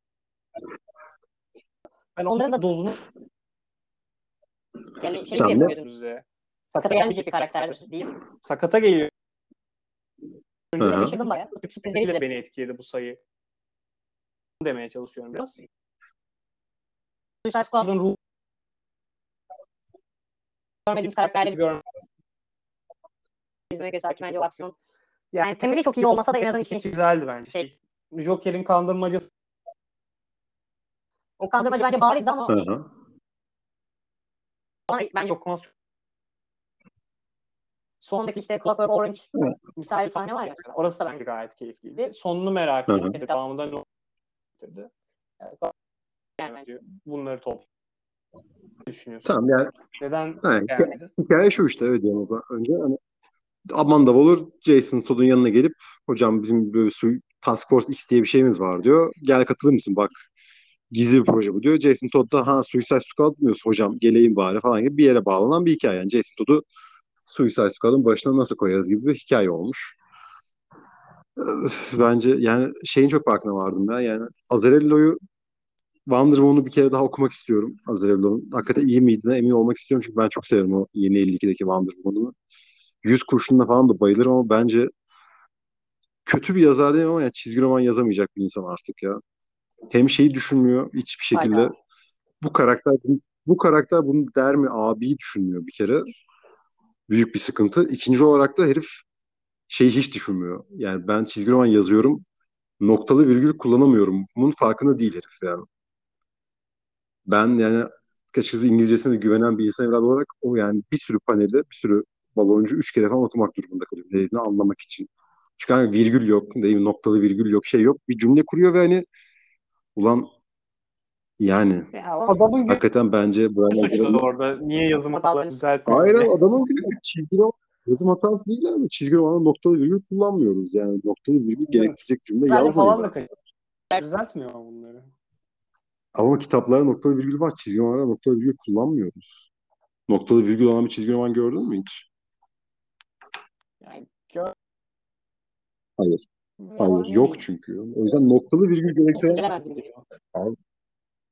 Ben onların da dozunu yani şey tamam. diye Sakata gelmeyecek bir karakterdir değil mi? Sakata geliyor. Önce şaşırdım bayağı. Bu tip sürprizleriyle de beni etkiledi bu sayı. demeye çalışıyorum biraz. Suicide Squad'ın ruhu görmediğimiz karakterleri görmek izlemek vesaire bence o aksiyon yani temeli çok iyi olmasa da en azından içine güzeldi bence. Şey, Joker'in kandırmacası o kandırmacı bence barizdi ama Hı-hı. bence okuması çok Sondaki işte Clockwork Orange misal bir sahne var ya. Orası da bence gayet keyifliydi. Sonunu merak ettim. Devamında ne oldu? Yani, bunları top düşünüyorsun. Tamam yani. Neden yani? Hikaye şu işte evet diyelim o zaman. Önce hani Amanda Waller Jason Todd'un yanına gelip hocam bizim böyle su Task Force X diye bir şeyimiz var diyor. Gel katılır mısın bak gizli bir proje bu diyor. Jason Todd da ha Suicide Squad diyorsun hocam geleyim bari falan gibi bir yere bağlanan bir hikaye. Yani Jason Todd'u Suicide Squad'ın başına nasıl koyarız gibi bir hikaye olmuş. Bence yani şeyin çok farkına vardım ben. Yani Azarello'yu Wonder Woman'u bir kere daha okumak istiyorum. Azarello'nun. Hakikaten iyi miydi emin olmak istiyorum. Çünkü ben çok severim o yeni 52'deki Wonder Woman'ı. Yüz kurşununa falan da bayılırım ama bence kötü bir yazar değil ama yani çizgi roman yazamayacak bir insan artık ya. Hem şeyi düşünmüyor hiçbir şekilde. Aynen. Bu karakter bu karakter bunu der mi abi düşünmüyor bir kere büyük bir sıkıntı. İkinci olarak da herif şeyi hiç düşünmüyor. Yani ben çizgi roman yazıyorum. Noktalı virgül kullanamıyorum. Bunun farkında değil herif yani. Ben yani açıkçası İngilizcesine güvenen bir insan evladı olarak o yani bir sürü panelde bir sürü baloncu üç kere falan okumak durumunda kalıyorum. Dediğini anlamak için. Çünkü hani virgül yok, değil mi? noktalı virgül yok, şey yok. Bir cümle kuruyor ve hani ulan yani ya, adamın hakikaten bence Brian Azzarello orada niye yazım hataları düzeltmiyor? Hayır adamın çizgi roman yazım hatası değil abi. Çizgi romanı noktalı virgül kullanmıyoruz. Yani noktalı virgül gerektirecek cümle yazmıyor. falan da kaçıyor. Düzeltmiyor bunları. Ama kitaplara noktalı virgül var. Çizgi romanlara noktalı virgül kullanmıyoruz. Noktalı virgül olan bir çizgi roman gördün mü hiç? Yani gör... Hayır. Hayır. Yok çünkü. O yüzden noktalı virgül gerektiren geliyor.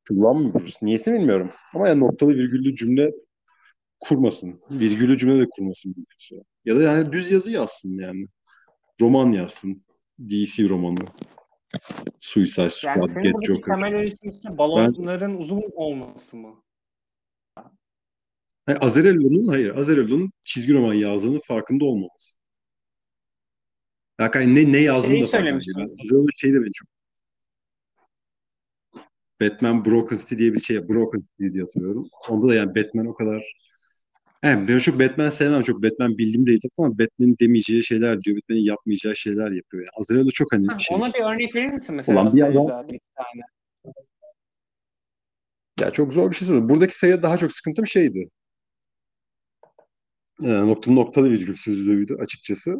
kullanmıyoruz. Niyesini bilmiyorum. Ama yani noktalı virgüllü cümle kurmasın. Virgüllü cümle de kurmasın. Ya da yani düz yazı yazsın yani. Roman yazsın. DC romanı. Suicide Squad, Yani senin Get Joker. temel eleştirisi balonların uzun olması mı? Hayır, Azarello'nun hayır, Azarello'nun çizgi roman yazdığının farkında olmaması. Yani ne ne yazdığını Şeyi da Azarello şey de beni çok Batman Broken City diye bir şey, Broken City diye hatırlıyorum. Onda da yani Batman o kadar yani ben çok Batman sevmem. Çok Batman bildiğim değil ama Batman'in demeyeceği şeyler diyor. Batman'in yapmayacağı şeyler yapıyor. Yani Azrail'de çok hani Ha, şey. ona bir örnek verir misin mesela Ulan bir adam- bir iki tane? Ya çok zor bir şey söylüyorum. Buradaki sayıda daha çok sıkıntım şeydi. Ee, nokta noktalı virgülsüzlüğüydü açıkçası.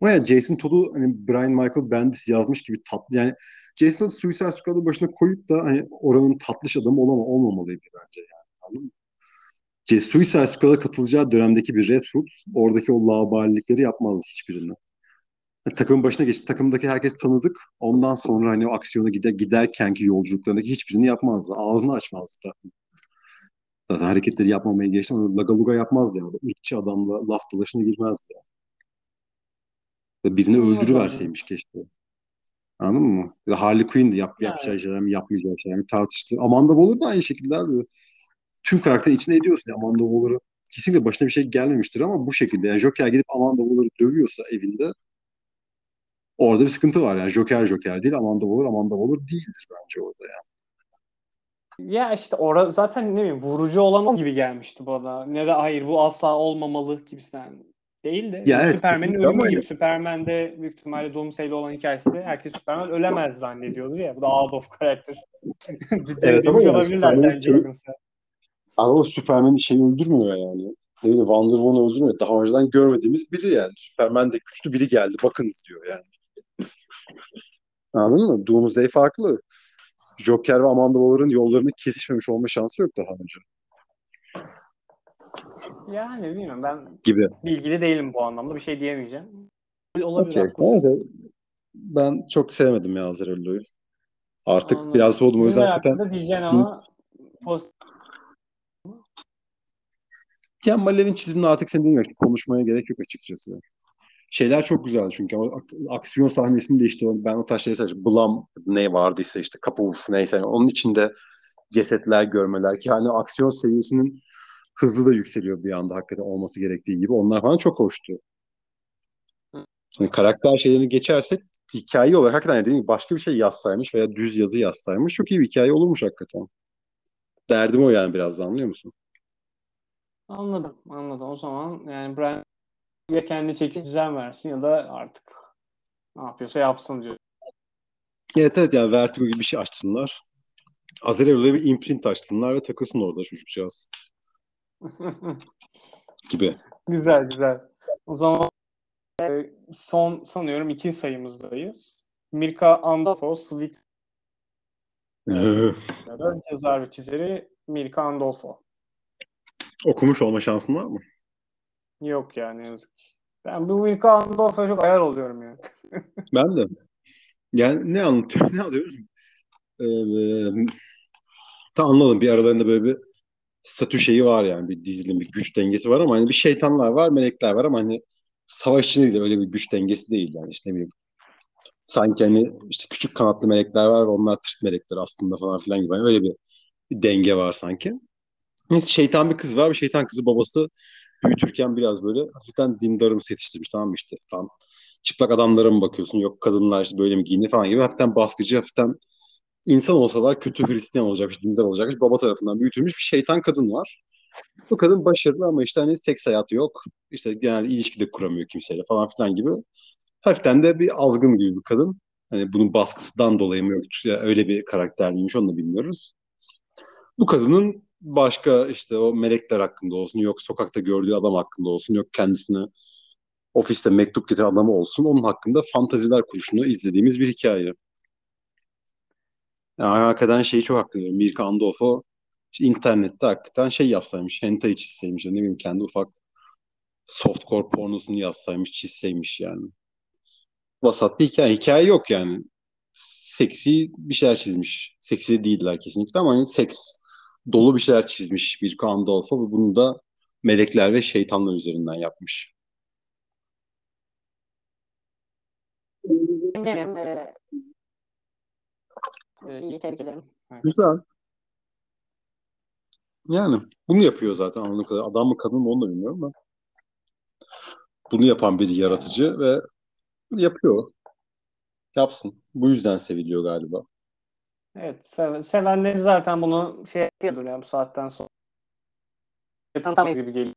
Ama yani Jason Todd'u hani Brian Michael Bendis yazmış gibi tatlı yani Jason Todd Suicide Squad'ın başına koyup da hani oranın tatlış adamı olama, olmamalıydı bence yani. Anladın mı? Suicide Squad'a katılacağı dönemdeki bir Redfoot oradaki o laubalilikleri yapmazdı hiçbirini. Yani takımın başına geçti. Takımdaki herkes tanıdık. Ondan sonra hani o aksiyona gider, giderkenki yolculuklarındaki hiçbirini yapmazdı. Ağzını açmazdı. Zaten hareketleri yapmamaya geçti lagaluga yapmaz yani. Irkçı adamla laf dalaşına girmez yani. Birini öldürüverseymiş keşke. Anladın mı? Ya Harley Quinn yap, Evet. yapacağı şeyler mi yapmayacağı şeyler mi tartıştı. Amanda Waller da aynı şekilde abi. Tüm karakter içine ediyorsun. Amanda Waller'ı kesinlikle başına bir şey gelmemiştir ama bu şekilde. Yani Joker gidip Amanda Waller'ı dövüyorsa evinde orada bir sıkıntı var. Yani Joker Joker değil, Amanda Waller Amanda Waller değildir bence orada yani. Ya işte orada zaten ne bileyim vurucu olan o gibi gelmişti bana. Ne de hayır bu asla olmamalı gibisinden değil de. Ya evet, Superman'in ama ölümü gibi. öyle. Superman'de büyük ihtimalle Doomsday'li olan hikayesinde herkes Superman ölemez zannediyordu ya. Bu da out of character. <laughs> Evet ama yani olabilirler Superman'in bence şeyi- bakınsa. Ama o Superman'i şey öldürmüyor yani. Ne bileyim Wonder Woman'ı öldürmüyor. Daha önceden görmediğimiz biri yani. Superman de güçlü biri geldi. Bakınız diyor yani. Anladın mı? Doomsday farklı. Joker ve Amanda Waller'ın yollarının kesişmemiş olma şansı yok daha önce. Yani bilmiyorum ben Gibi. bilgili değilim bu anlamda bir şey diyemeyeceğim. Olabilir haklısın. Evet, ben çok sevmedim ya Azarello'yu. Artık Anladım. biraz soğudum. O yüzden hakkında diyeceğin ama pozitif Ken Malev'in çizimini artık dediğin gibi konuşmaya gerek yok açıkçası. Şeyler çok güzeldi çünkü ak- aksiyon sahnesinde işte o- ben o taşları sadece Blam ne vardıysa işte kapı uf neyse yani onun içinde cesetler görmeler ki hani aksiyon seviyesinin hızlı da yükseliyor bir anda hakikaten olması gerektiği gibi. Onlar falan çok hoştu. Hani karakter şeylerini geçersek hikaye olarak hakikaten dediğim gibi başka bir şey yazsaymış veya düz yazı yazsaymış çok iyi bir hikaye olurmuş hakikaten. Derdim o yani biraz da anlıyor musun? Anladım, anladım. O zaman yani Brian ya kendi çeki düzen versin ya da artık ne yapıyorsa yapsın diyor. Evet evet yani Vertigo gibi bir şey açsınlar. Azarello'ya bir imprint açsınlar ve takılsın orada çocukcağız <laughs> gibi. güzel, güzel. O zaman e, son sanıyorum iki sayımızdayız. Mirka Andolfo, Sweet <laughs> yazar ve çizeri Mirka Andolfo. Okumuş olma şansın var mı? Yok yani yazık ki. Ben bu Mirka Andolfo'ya çok ayar oluyorum yani. <laughs> Ben de. Yani ne anlatıyor? Ne alıyoruz? Ee, tam anladım. Bir aralarında böyle bir statü şeyi var yani. Bir dizilim, bir güç dengesi var ama hani bir şeytanlar var, melekler var ama hani savaşçı değil de öyle bir güç dengesi değil yani. İşte ne. Sanki hani işte küçük kanatlı melekler var onlar tırt melekler aslında falan filan gibi. Hani öyle bir, bir denge var sanki. Şeytan bir kız var ve şeytan kızı babası büyütürken biraz böyle hafiften dindarımsı yetiştirmiş tamam mı işte. Tam çıplak adamlara mı bakıyorsun yok kadınlar işte böyle mi giyinir falan gibi hafiften baskıcı hafiften insan olsalar kötü Hristiyan olacakmış, dindar olacakmış. Baba tarafından büyütülmüş bir şeytan kadın var. Bu kadın başarılı ama işte hani seks hayatı yok. İşte genelde ilişki de kuramıyor kimseyle falan filan gibi. Hafiften de bir azgın gibi bir kadın. Hani bunun baskısından dolayı mı ya öyle bir karakter miymiş onu da bilmiyoruz. Bu kadının başka işte o melekler hakkında olsun, yok sokakta gördüğü adam hakkında olsun, yok kendisine ofiste mektup getiren adamı olsun. Onun hakkında fantaziler kuruşunu izlediğimiz bir hikaye. Yani hakikaten şeyi çok haklı. Mirka Andolfo işte internette hakikaten şey yapsaymış. Hentai çizseymiş. Ne bileyim kendi ufak softcore pornosunu yazsaymış, çizseymiş yani. Vasat bir hikaye. Hikaye yok yani. Seksi bir şeyler çizmiş. Seksi değiller kesinlikle ama hani seks dolu bir şeyler çizmiş bir Andolfo ve bunu da melekler ve şeytanlar üzerinden yapmış. Bilmiyorum. İyi tebrik ederim. Güzel. Yani bunu yapıyor zaten anladığım kadar. Adam mı kadın mı onu da bilmiyorum ama. Bunu yapan bir yaratıcı ve yapıyor. Yapsın. Bu yüzden seviliyor galiba. Evet. sev- sevenleri zaten bunu şey yapıyordur ya bu saatten sonra. Tamam. gibi geliyor.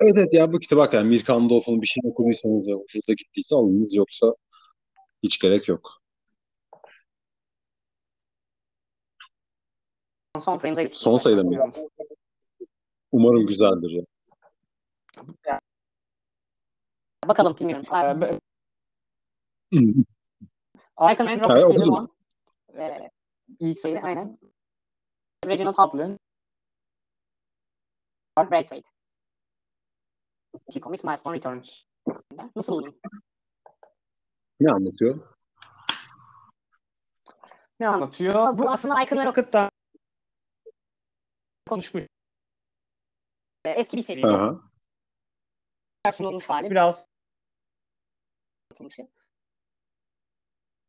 Evet evet ya bu kitap hakikaten Mirka Andolfo'nun bir şey okuduysanız ve hoşunuza gittiyse alınız yoksa hiç gerek yok. Son sayımıza geçtik. Son sayıda mı? Umarım güzeldir ya. Bakalım bilmiyorum. Arkham and okudum. Season 1. Ee, ilk sayı aynen. Reginald Hopland. Art Braithwaite. T-Comics Milestone Returns. Nasıl buldun? Ne anlatıyor? ne anlatıyor? Bu aslında Icon ve Rocket Rocket'tan konuşmuş. eski bir seri. Aha. sunulmuş hali. Biraz.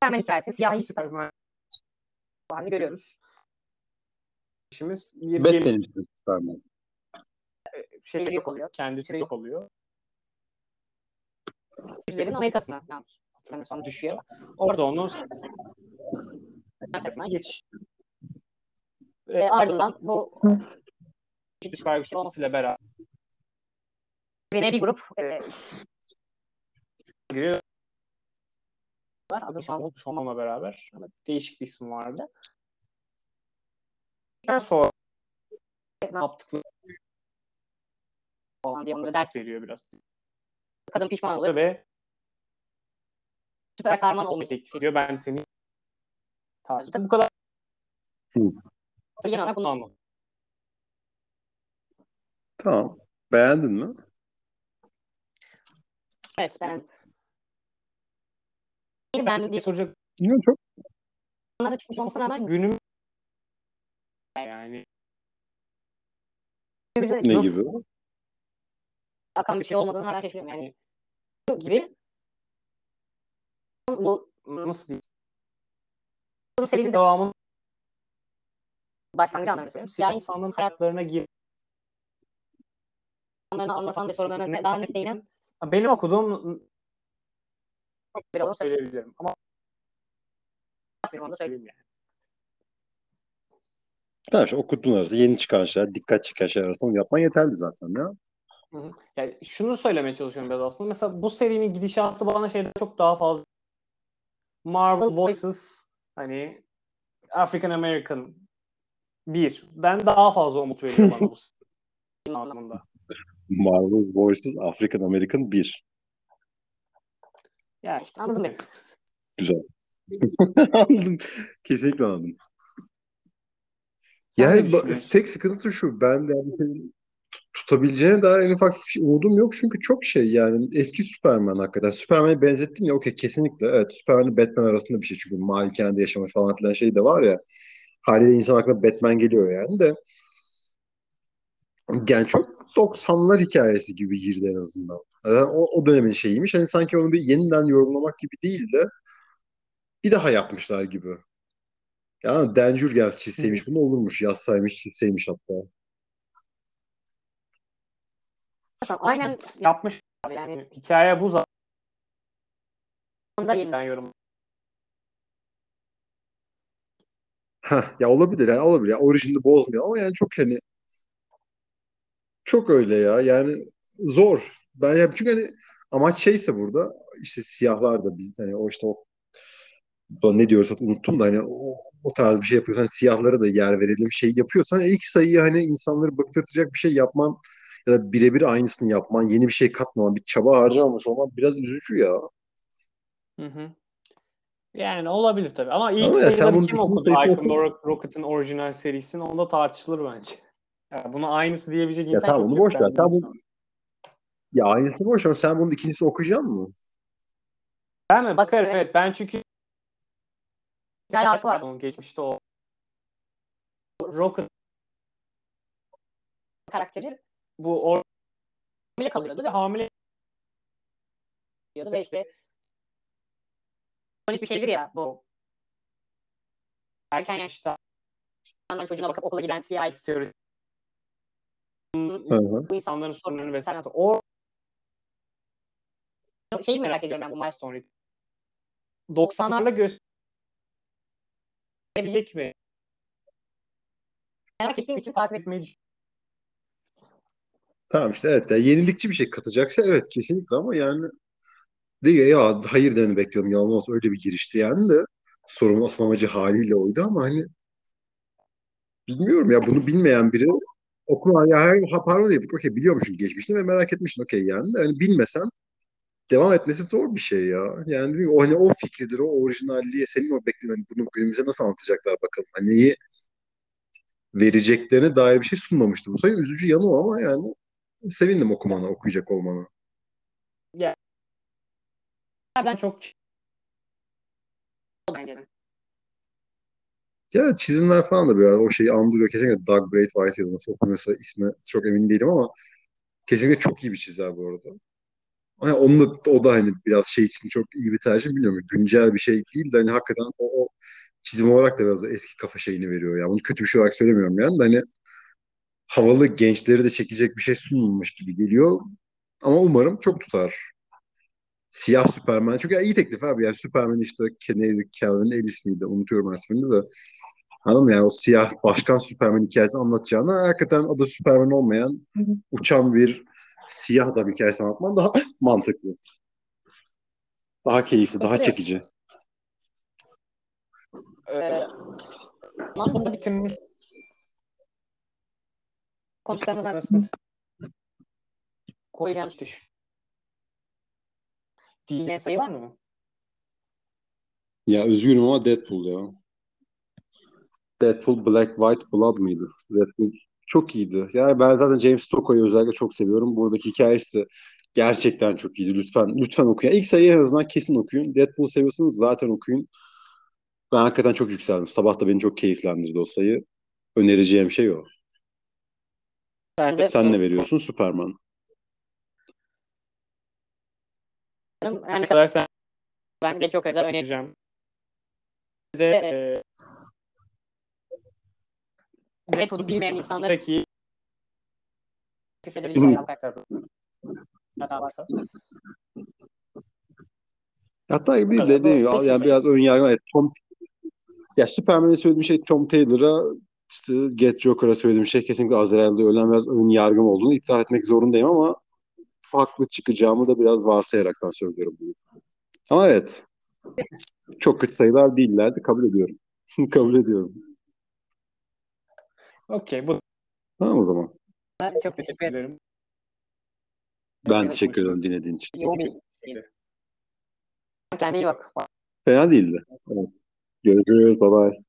Superman hikayesi. Siyahi Superman halini görüyoruz. işimiz bir için Superman. şey yok oluyor. Kendi yok oluyor. Yüzlerin Amerika'sına. Yani, hatırlamıyorsam düşüyor. Orada onu tarafına geçiş Ve ardından bu süper güç olmasıyla beraber yine bir grup e, giriyor. var. Adı şu an olmuş olmama beraber ama değişik bir isim vardı. Daha sonra ne yaptıkları olan diye onlara ders veriyor biraz. Kadın pişman oluyor. Ve Süper kahraman olmayı teklif ediyor. Ben seni tarzı. Tabii bu kadar genel olarak bunu bunu anladım. Tamam. Beğendin mi? Evet ben bir ben diye soracak Ya çok sorunlara çıkmış olmasına rağmen günüm yani ne Nasıl? gibi? akan bir şey olmadığını hala keşfediyorum. Yani bu gibi bu nasıl diyeyim? bu serinin de Devamın başlangıcı anlamda söylüyorum. Siyah insanların hayatlarına gir. insanlarını anlatan ve sorularına Ne- daha net değinen Benim okuduğum bir söylüyorum. söyleyebilirim ama Benim onu söyleyeyim. yani. Tamam işte okuduğun arası yeni çıkan şeyler, dikkat çeken şeyler arasında onu yapman yeterli zaten ya. Hı hı. Yani şunu söylemeye çalışıyorum biraz aslında. Mesela bu serinin gidişatı bana şeyden çok daha fazla Marvel Voices hani African American bir. Ben daha fazla umut veriyor bana bu. Marvel's Voices African American 1. Yani İşte anladın beni. Güzel. <laughs> anladım. Kesinlikle anladım. Sen Yani tek sıkıntısı şu. Ben de yani senin tutabileceğine dair en ufak bir şey- umudum yok. Çünkü çok şey yani eski Superman hakikaten. Superman'e benzettin ya okey kesinlikle. Evet Superman Batman arasında bir şey. Çünkü malikanede yaşamak falan filan şey de var ya. Haliyle insan aklına Batman geliyor yani de. Yani çok 90'lar hikayesi gibi girdi en azından. Yani o, o dönemin şeyiymiş. Hani sanki onu bir yeniden yorumlamak gibi değil de bir daha yapmışlar gibi. Yani Dan Jurgens çizseymiş bunu olurmuş. Yazsaymış çizseymiş hatta. Aynen Yapmış. yani hikaye bu zaten yeniden yorum. Heh, ya olabilir yani olabilir. Yani orijinali bozmuyor ama yani çok hani çok öyle ya. Yani zor. Ben ya çünkü hani amaç şeyse burada işte siyahlar da biz hani o işte o ne diyorsa unuttum da hani o, o tarz bir şey yapıyorsan hani siyahlara da yer verelim şey yapıyorsan ilk sayıyı hani insanları bıktırtacak bir şey yapman ya da birebir aynısını yapman, yeni bir şey katmaman, bir çaba harcamamış olman biraz üzücü ya. Hı hı. Yani olabilir tabii. Ama ilk Ama ya sen sayıları bunu kim düşünün, okudu Icon Rock- Rocket'ın orijinal serisini? Onda tartışılır bence. Yani bunu aynısı diyebilecek Ya insan tamam çok onu yok boş ver. Sen bunu, ya aynısı boş ver. Sen bunun ikincisi okuyacak mısın? Ben mi? Bakarım evet. Ben çünkü Güzel farkı var. onun geçmişte o Rocket Karakteri bu or hamile kalıyordu ve hamile diyordu ve işte kronik bir şeydir ya bu erken yaşta çocuğuna bakıp okula giden siyah istiyoruz. Bu insan İnsanların sorunlarını vesaire. O şeyi merak ediyorum ben bu milestone sonra 90'larla gösterebilecek mi? merak ettiğim için takip etmeyi Etmeyi düşün. Tamam işte evet. Ya yenilikçi bir şey katacaksa evet kesinlikle ama yani değil ya hayır demeni bekliyorum. Yalan olsa öyle bir girişti yani de sorunun asıl amacı haliyle oydu ama hani bilmiyorum ya bunu bilmeyen biri okuma ya her pardon değil. Okey biliyormuşum geçmişini ve merak etmişsin okey yani de hani bilmesen devam etmesi zor bir şey ya. Yani değil mi? o hani o fikridir, o orijinalliğe senin o beklediğin hani bunu günümüze nasıl anlatacaklar bakalım. Hani neyi vereceklerine dair bir şey sunmamıştı. Bu sayı üzücü yanı o ama yani sevindim okumana, okuyacak olmana. Ben çok bence de. Ya çizimler falan da biraz o şeyi andırıyor. Kesinlikle Doug Braithwaite ya da nasıl okunuyorsa ismi çok emin değilim ama kesinlikle çok iyi bir çizer bu arada. Hani onun da, o da hani biraz şey için çok iyi bir tercih bilmiyorum. Güncel bir şey değil de hani hakikaten o, o çizim olarak da biraz eski kafa şeyini veriyor. Yani bunu kötü bir şey olarak söylemiyorum yani de hani havalı gençleri de çekecek bir şey sunulmuş gibi geliyor. Ama umarım çok tutar. Siyah Superman. Çünkü ya iyi teklif abi. Yani Superman işte Kennedy, Calvin Ellis miydi? Unutuyorum seferinde de. Anladın mı? Yani o siyah başkan Superman hikayesini anlatacağına hakikaten adı Superman olmayan uçan bir siyah adam hikayesi anlatman daha <laughs> mantıklı. Daha keyifli, daha çekici. e, bunda bir bitirmiş konuştuklarımızdan arasında koyacağım işte şu Disney sayı var mı? Ya üzgünüm ama Deadpool ya. Deadpool Black White Blood mıydı? Deadpool çok iyiydi. Yani ben zaten James Stocko'yu özellikle çok seviyorum. Buradaki hikayesi de gerçekten çok iyiydi. Lütfen lütfen okuyun. İlk sayıyı en azından kesin okuyun. Deadpool seviyorsanız zaten okuyun. Ben hakikaten çok yükseldim. Sabah da beni çok keyiflendirdi o sayı. Önereceğim şey o. Ben de Sen ne veriyorsun? Superman. Her ne kadar kadar sen ben de çok öneririm. önereceğim. Bir de e, Deadpool'u bilmeyen insanlara peki. Hatta hata varsa. Hatta bir kadar de da değil, tek yani şey biraz ön yargı. Evet, Tom, ya Superman'e söylediğim şey Tom Taylor'a işte Get Joker'a söylediğim şey kesinlikle Azrail'de ölen biraz ön yargım olduğunu itiraf etmek zorundayım ama haklı çıkacağımı da biraz varsayaraktan söylüyorum bunu. Ama evet. Çok kötü sayılar değillerdi. Kabul ediyorum. <laughs> kabul ediyorum. okey bu Tamam o zaman. Ben çok teşekkür ederim. Ben teşekkür ederim dinlediğin için. Kendine iyi bak. Fena değildi. Evet. Görüşürüz. Bye bye.